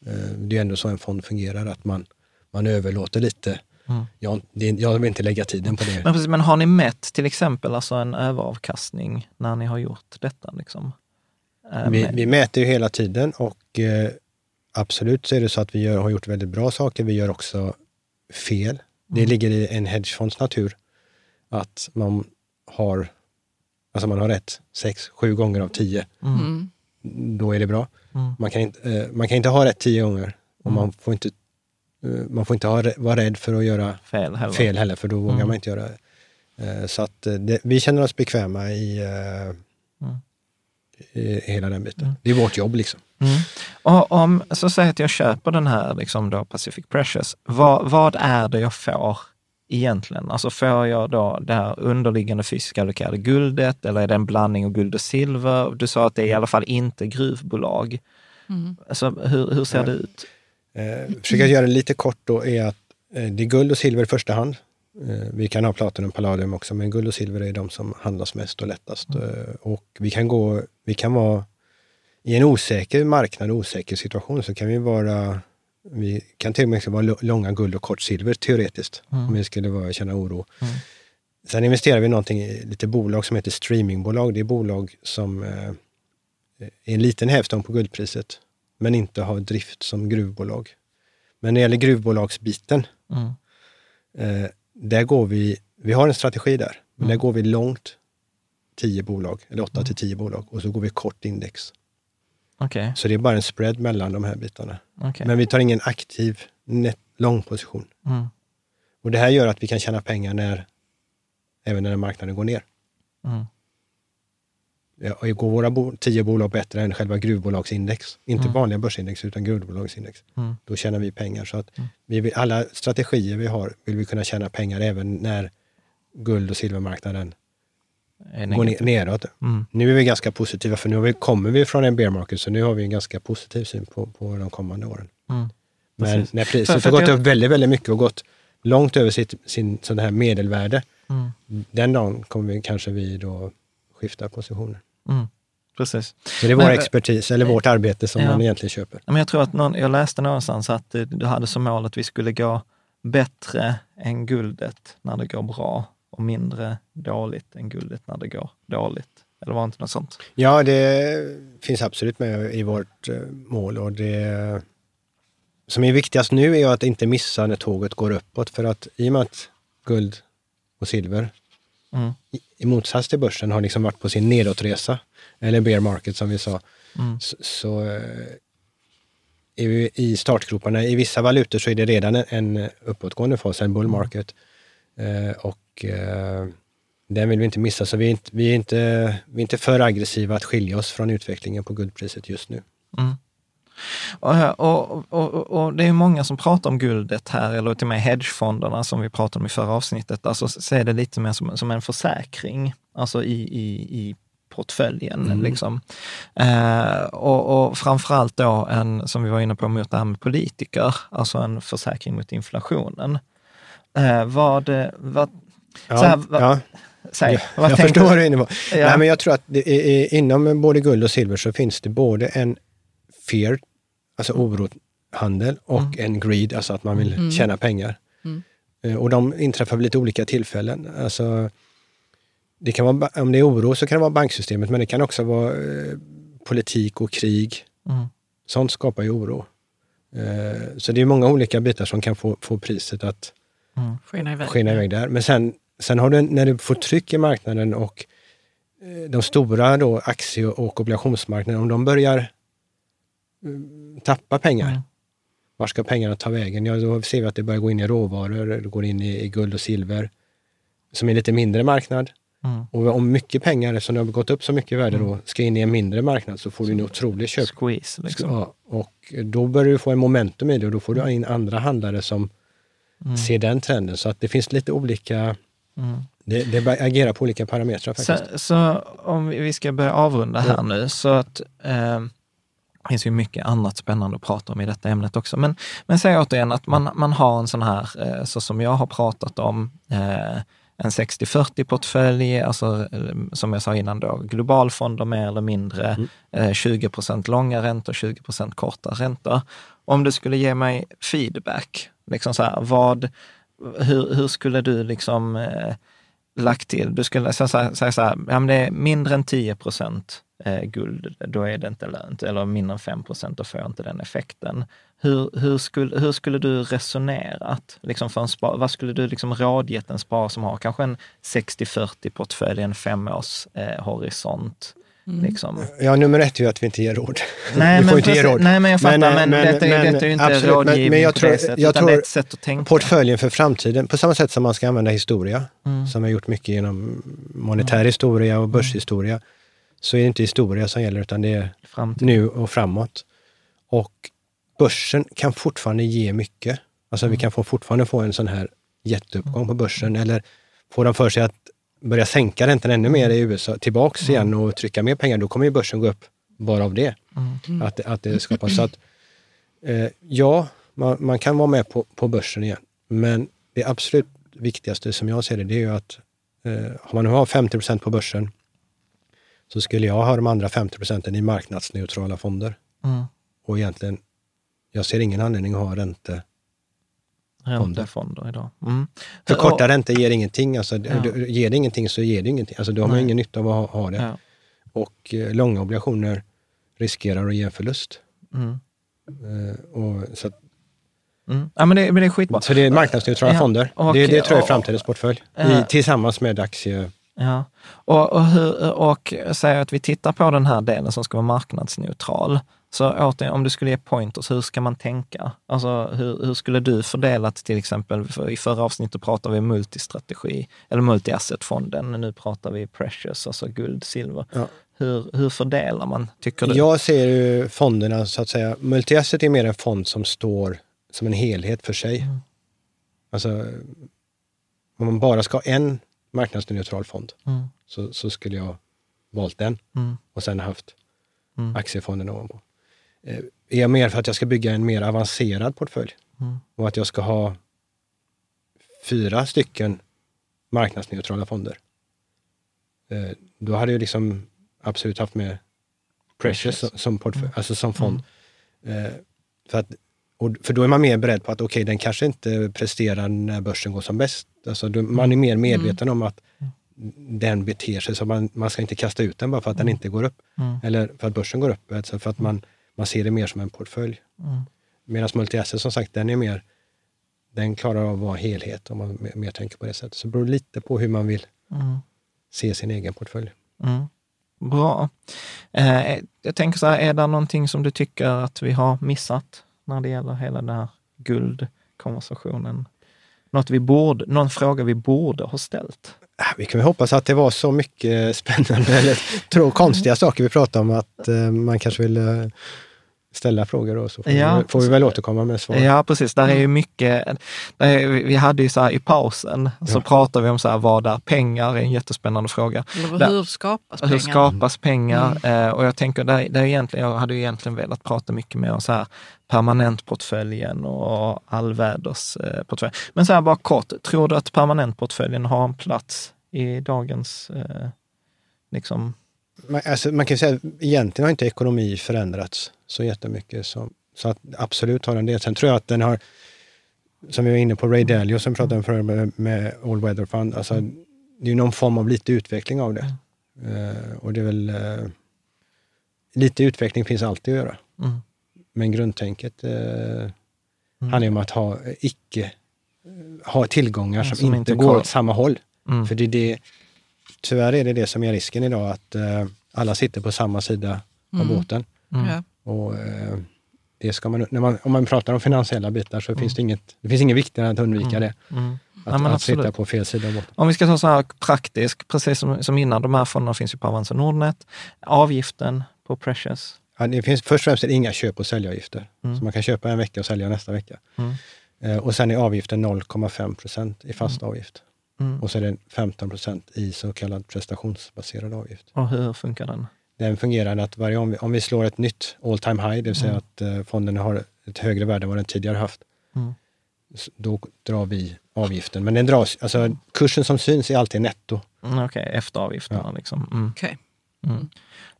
Speaker 2: Eh, det är ändå så en fond fungerar, att man, man överlåter lite. Mm. Jag, det, jag vill inte lägga tiden på det.
Speaker 3: Men, precis, men har ni mätt till exempel alltså en överavkastning när ni har gjort detta? Liksom?
Speaker 2: Eh, vi, vi, mäter ju hela tiden och eh, absolut så är det så att vi gör, har gjort väldigt bra saker. Vi gör också fel. Det mm. ligger i en hedgefonds natur att man har Alltså man har rätt sex, sju gånger av tio. Mm. Då är det bra. Mm. Man, kan inte, eh, man kan inte ha rätt tio gånger. Och mm. man får inte, man får inte ha, vara rädd för att göra fel heller, fel heller för då vågar mm. man inte göra det. Eh, så att det, vi känner oss bekväma i, mm. i hela den biten. Mm. Det är vårt jobb liksom.
Speaker 3: Och om, så säg att jag köper den här liksom då Pacific Precious, vad, vad är det jag får egentligen? Alltså får jag då det här underliggande fysiska allokerade guldet eller är det en blandning av guld och silver? Du sa att det är i alla fall inte gruvbolag. Mm. Alltså, hur, hur ser ja. det ut?
Speaker 2: Eh, försöka göra det lite kort då är att eh, det är guld och silver i första hand. Eh, vi kan ha platinum och palladium också, men guld och silver är de som handlas mest och lättast. Mm. Eh, och vi kan, gå, vi kan vara i en osäker marknad, osäker situation, så kan vi vara vi kan till och med vara långa guld och kort silver teoretiskt, mm. om vi skulle vara, känna oro. Mm. Sen investerar vi någonting, i lite bolag som heter streamingbolag. Det är bolag som eh, är en liten hävstång på guldpriset, men inte har drift som gruvbolag. Men när det gäller gruvbolagsbiten, mm. eh, där går vi, vi har en strategi där, men där mm. går vi långt, tio bolag, eller åtta till tio bolag, och så går vi kort index.
Speaker 3: Okay.
Speaker 2: Så det är bara en spread mellan de här bitarna. Okay. Men vi tar ingen aktiv net, lång position. Mm. Och det här gör att vi kan tjäna pengar när, även när marknaden går ner. Mm. Och går våra bo tio bolag bättre än själva gruvbolagsindex, inte mm. vanliga börsindex utan gruvbolagsindex, mm. då tjänar vi pengar. Så att mm. vi vill, alla strategier vi har vill vi kunna tjäna pengar även när guld och silvermarknaden går ner, neråt. Mm. Nu är vi ganska positiva, för nu vi, kommer vi från en bear market, så nu har vi en ganska positiv syn på, på de kommande åren. Mm. Men när priset har gått upp väldigt, väldigt mycket och gått långt över sitt sin, sån här medelvärde, mm. den dagen kommer vi kanske vi då skifta positioner.
Speaker 3: Mm. Precis.
Speaker 2: Så det är vår men, expertis, eller vårt arbete som ja. man egentligen köper.
Speaker 3: Men jag tror att någon, jag läste någonstans att du hade som mål att vi skulle gå bättre än guldet när det går bra och mindre dåligt än guldet när det går dåligt? Eller var det inte något sånt?
Speaker 2: Ja, det finns absolut med i vårt eh, mål och det som är viktigast nu är att inte missa när tåget går uppåt. För att i och med att guld och silver, mm. i, i motsats till börsen, har liksom varit på sin nedåtresa, eller bear market som vi sa, mm. så, så är eh, vi i startgroparna. I vissa valutor så är det redan en, en uppåtgående fas, en bull mm. market. Eh, och och eh, den vill vi inte missa. Så vi är inte, vi, är inte, vi är inte för aggressiva att skilja oss från utvecklingen på guldpriset just nu. Mm.
Speaker 3: Och, och, och, och, det är många som pratar om guldet här, eller till och med hedgefonderna som vi pratade om i förra avsnittet. Alltså ser det lite mer som, som en försäkring, alltså i, i, i portföljen. Mm. Liksom. Eh, och, och framförallt då en, som vi var inne på, mot det här med politiker, alltså en försäkring mot inflationen. Eh, vad, vad,
Speaker 2: Ja, så här, vad, ja. Säg, vad jag förstår vad du är inne på. Ja. Nej, men jag tror att det är, inom både guld och silver så finns det både en fear, alltså orohandel, och mm. en greed, alltså att man vill mm. tjäna pengar. Mm. Eh, och de inträffar vid lite olika tillfällen. Alltså, det kan vara, om det är oro så kan det vara banksystemet, men det kan också vara eh, politik och krig. Mm. Sånt skapar ju oro. Eh, så det är många olika bitar som kan få, få priset att
Speaker 4: mm. skena, iväg.
Speaker 2: skena iväg där. Men sen Sen har du, när du får tryck i marknaden och eh, de stora då, aktie och obligationsmarknaden, om de börjar tappa pengar, mm. var ska pengarna ta vägen? Ja, då ser vi att det börjar gå in i råvaror, det går in i, i guld och silver, som är lite mindre marknad. Mm. Och om mycket pengar, eftersom det har gått upp så mycket i värde mm. då, ska in i en mindre marknad så får du en otrolig köp.
Speaker 3: Squeeze. Liksom.
Speaker 2: Ja, och då börjar du få en momentum i det och då får du in andra handlare som mm. ser den trenden. Så att det finns lite olika Mm. Det, det agerar på olika parametrar faktiskt.
Speaker 3: Så, så, om vi ska börja avrunda här nu, så att eh, Det finns ju mycket annat spännande att prata om i detta ämnet också. Men, men säg återigen att man, man har en sån här, eh, så som jag har pratat om, eh, en 60-40-portfölj, alltså eh, som jag sa innan då, globalfonder mer eller mindre, mm. 20 procent långa räntor, 20 procent korta räntor. Om du skulle ge mig feedback, liksom så här, vad, hur, hur skulle du liksom lagt till, du skulle säga så här, ja, men det är mindre än 10 procent eh, guld, då är det inte lönt. Eller mindre än 5 procent, då får jag inte den effekten. Hur, hur, skulle, hur skulle du resonerat? Liksom för en spa, vad skulle du liksom rådgett en sparare som har kanske en 60-40 portfölj, en femårs eh, horisont? Mm. Liksom.
Speaker 2: Ja, nummer ett är ju att vi inte ger råd.
Speaker 3: Nej, vi får men inte ge råd. Nej, men jag fattar, men, men, men detta, men, detta är ju inte absolut, rådgivning men, jag tror, på det sättet, jag tror det är ett sätt att tänka.
Speaker 2: Portföljen för framtiden, på samma sätt som man ska använda historia, mm. som har gjort mycket genom monetär mm. historia och börshistoria, så är det inte historia som gäller, utan det är Framtid. nu och framåt. Och börsen kan fortfarande ge mycket. Alltså vi mm. kan få, fortfarande få en sån här jätteuppgång på börsen, eller få dem för sig att börja sänka räntan ännu mer i USA, tillbaks mm. igen och trycka mer pengar, då kommer ju börsen gå upp bara av det. Mm. Att, att det skapas. Så att, eh, ja, man, man, kan vara med på, på börsen igen, men det absolut viktigaste som jag ser det, det är ju att eh, om man nu har 50 procent på börsen, så skulle jag ha de andra 50 procenten i marknadsneutrala fonder. Mm. Och egentligen, jag ser ingen anledning att ha ränte
Speaker 3: Räntefonder idag. Mm.
Speaker 2: För korta räntor ger ingenting. Alltså, ja. Ger det ingenting så ger det ingenting. Alltså, då har man ingen nytta av att ha, ha det. Ja. Och eh, långa obligationer riskerar att ge en förlust. Mm. Eh, och, så att,
Speaker 3: mm. Ja, men det, men det är skitbra.
Speaker 2: Så det är marknadsneutrala ja. fonder. Och, det, det tror jag är framtidens portfölj. I, tillsammans med aktie...
Speaker 3: Ja, och, och, hur, och säger att vi tittar på den här delen som ska vara marknadsneutral. Så återigen, om du skulle ge pointers, hur ska man tänka? Alltså, hur, hur skulle du fördelat till exempel, för i förra avsnittet pratade vi multistrategi, eller multi-asset-fonden, nu pratar vi precious, alltså guld, silver. Ja. Hur, hur fördelar man, tycker du?
Speaker 2: Jag ser ju fonderna så att säga, multi-asset är mer en fond som står som en helhet för sig. Mm. Alltså, om man bara ska ha en marknadsneutral fond, mm. så, så, skulle jag valt den mm. och sen haft mm. aktiefonden ovanpå. Eh, är jag mer för att jag ska bygga en mer avancerad portfölj mm. och att jag ska ha fyra stycken marknadsneutrala fonder. Eh, då hade jag liksom absolut haft med Precious som, som, portfölj, mm. alltså som fond. Mm. Eh, för, att, och, för då är man mer beredd på att okej, okay, den kanske inte presterar när börsen går som bäst. Alltså, då, man är mer medveten om att den beter sig så man, man ska inte kasta ut den bara för att den inte går upp. Mm. Eller för att börsen går upp. Alltså för att man, man ser det mer som en portfölj. Mm. Medan multi-asset som sagt, den är mer, den klarar av att vara helhet om man mer, tänker på det sättet. Så det beror lite på hur man vill mm. se sin egen portfölj.
Speaker 3: Mm. Bra. Eh, jag tänker så här, är det någonting som du tycker att vi har missat när det gäller hela den här guldkonversationen? Något vi borde, någon fråga vi borde ha ställt?
Speaker 2: Äh, vi kan väl hoppas att det var så mycket spännande eller konstiga saker vi pratade om att eh, man kanske vill eh, ställa frågor och så får, ja, vi, får vi väl återkomma med svar.
Speaker 3: Ja, precis. Där är ju mycket, är, vi hade ju så här i pausen, så pratade vi om så här, vad är pengar? är en jättespännande fråga.
Speaker 4: Där, hur skapas pengar?
Speaker 3: Hur skapas pengar? Mm. Eh, och jag tänker, där, där egentligen, jag hade ju egentligen velat prata mycket mer om så här, permanentportföljen och allvädersportföljen. Eh, Men så här bara kort, tror du att permanentportföljen har en plats i dagens eh, liksom,
Speaker 2: man, alltså, man kan säga egentligen har inte ekonomi förändrats så jättemycket. Så, så att absolut har den det. Sen tror jag att den har, som vi var inne på, Ray Dalio som pratade om förut med, med All Weather Fund, alltså, det är någon form av lite utveckling av det. Mm. Uh, och det är väl, uh, lite utveckling finns alltid att göra. Mm. Men grundtänket uh, mm. handlar om att ha icke, ha tillgångar som, som, inte, inte går åt samma håll. Mm. För det är det, tyvärr är det det som är risken idag, att alla sitter på samma sida av mm. båten. Mm. Och, eh, det ska man, när man, om man pratar om finansiella bitar så mm. finns det inget, det finns inget viktigare än att undvika mm. det. Mm. Att, ja, att sitta på fel sida av båten.
Speaker 3: Om vi ska ta så här praktiskt, precis som, som innan, de här fonderna finns ju på Avanza Nordnet. Avgiften på Precious?
Speaker 2: Ja, det finns först och främst inga köp och säljavgifter. Mm. Så man kan köpa en vecka och sälja nästa vecka. Mm. Eh, och sen är avgiften 0,5 procent i fast avgift. Och så är det 15 procent i så kallad prestationsbaserad avgift.
Speaker 3: Och hur funkar den?
Speaker 2: den fungerar att varje om vi, om vi slår ett nytt all time high, det vill säga
Speaker 3: Mm.
Speaker 2: att eh, fonden har ett högre värde än vad den tidigare haft,
Speaker 3: Mm.
Speaker 2: då drar vi avgiften. Men den dras, alltså kursen som syns är alltid netto.
Speaker 3: Mm, Okej, efter avgifterna liksom. Mm.
Speaker 4: Okej.
Speaker 3: Mm.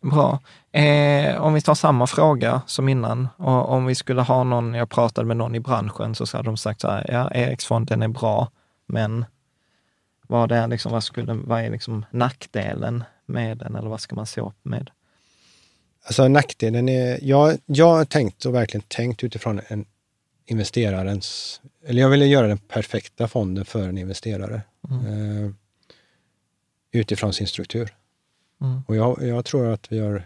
Speaker 3: Bra. Eh, om vi tar samma fråga som innan, och om vi skulle ha någon, jag pratade med någon i branschen, så hade de sagt så här, ja, Eriksfonden är bra, men vad är, liksom, vad skulle, vad är liksom nackdelen med den, eller vad ska man se upp med?
Speaker 2: Alltså nackdelen är, jag, jag har tänkt och verkligen tänkt utifrån en investerarens, eller jag ville göra den perfekta fonden för en investerare. Eh, utifrån sin struktur.
Speaker 3: Mm.
Speaker 2: Och jag, jag tror att vi har,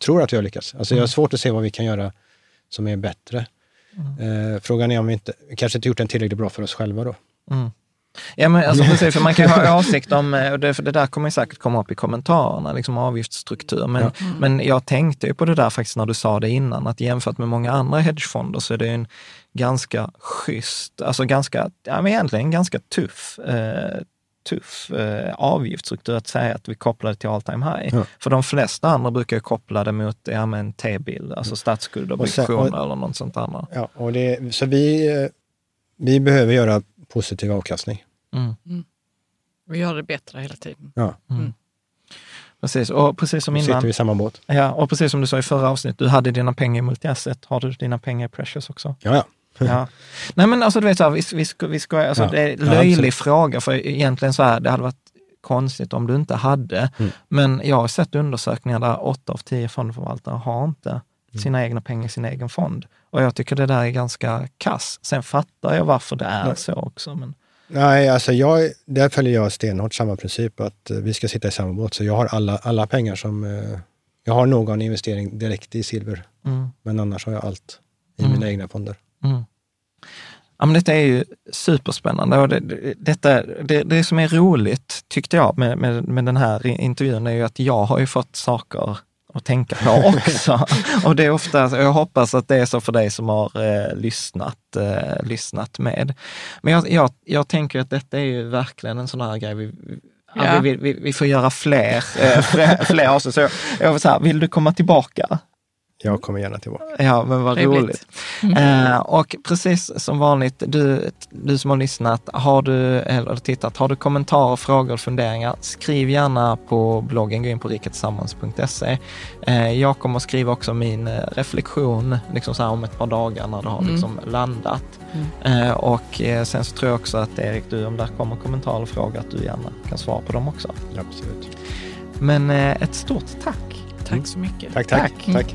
Speaker 2: tror att vi har lyckats. Alltså jag har svårt att se vad vi kan göra som är bättre. Eh, frågan är om vi inte, kanske inte gjort den tillräckligt bra för oss själva då.
Speaker 3: Mm. Ja, men alltså precis, för man kan ju ha åsikt om, eh, och det, för det där kommer ju säkert komma upp i kommentarerna, liksom avgiftsstruktur. Men, men jag tänkte ju på det där faktiskt när du sa det innan, att jämfört med många andra hedgefonder så är det en ganska schysst, alltså ganska, ja men egentligen ganska tuff, eh, tuff eh, avgiftsstruktur att säga att vi kopplar det till all time high.
Speaker 2: Ja.
Speaker 3: För de flesta andra brukar ju koppla det mot ja, T-bill, alltså statsskuld och
Speaker 2: Och sen-
Speaker 3: obligationer
Speaker 2: och-
Speaker 3: eller något sånt annat.
Speaker 2: Ja, och det, så vi, eh, vi behöver göra positiv avkastning.
Speaker 3: Mm.
Speaker 4: Vi gör det bättre hela tiden.
Speaker 2: Ja,
Speaker 3: Precis, och precis som
Speaker 2: då
Speaker 3: innan.
Speaker 2: sitter vi i samma båt.
Speaker 3: Ja, och precis som du sa i förra avsnittet, du hade dina pengar i multi-asset. Har du dina pengar i Precious också?
Speaker 2: Ja, ja.
Speaker 3: Ja. Nej men alltså du vet, så här, vi, vi, ska, vi ska, alltså,
Speaker 2: Ja.
Speaker 3: det är en
Speaker 2: Ja,
Speaker 3: löjlig
Speaker 2: absolut.
Speaker 3: fråga, för egentligen så här, det hade varit konstigt om du inte hade.
Speaker 2: Mm.
Speaker 3: Men jag har sett undersökningar där åtta av tio fondförvaltare har inte sina egna pengar i sin egen fond. Och jag tycker det där är ganska kass. Sen fattar jag varför det är
Speaker 2: Nej.
Speaker 3: så också. Men,
Speaker 2: Nej, alltså jag, där följer jag stenhårt samma princip att eh, vi ska sitta i samma båt. Så jag har alla, alla pengar som... Eh, jag har någon investering direkt i silver,
Speaker 3: mm.
Speaker 2: men annars har jag allt i
Speaker 3: Mm.
Speaker 2: mina egna fonder.
Speaker 3: Mm. Ja, men detta är ju superspännande och det, det, detta, det, det som är roligt tyckte jag med, med, med den här intervjun är ju att jag har ju fått saker att tänka på också. och det är ofta, jag hoppas att det är så för dig som har eh, lyssnat, eh, lyssnat med. Men jag, jag, jag tänker att detta är ju verkligen en sån här grej vi, ja. Vi, vi, vi får göra fler, eh, fler, avsnitt. Så jag, jag vill säga, vill du komma tillbaka?
Speaker 2: Jag kommer gärna tillbaka.
Speaker 3: Ja, men vad
Speaker 4: Trevligt.
Speaker 3: roligt. Eh, och precis som vanligt, du, du som har lyssnat, har du, eller tittat, har du kommentarer, frågor och funderingar, skriv gärna på bloggen, gå in på rikatillsammans.se. Eh, jag kommer att skriva också min eh, reflektion liksom så här om ett par dagar när det har
Speaker 4: Mm.
Speaker 3: liksom landat. Eh, och eh, sen så tror jag också att Erik, du, om där kommer kommentarer och frågor, att du gärna kan svara på dem också.
Speaker 2: Absolut.
Speaker 3: Men eh, ett stort tack.
Speaker 4: Tack så mycket.
Speaker 2: Tack, tack.
Speaker 3: Tack.
Speaker 2: tack.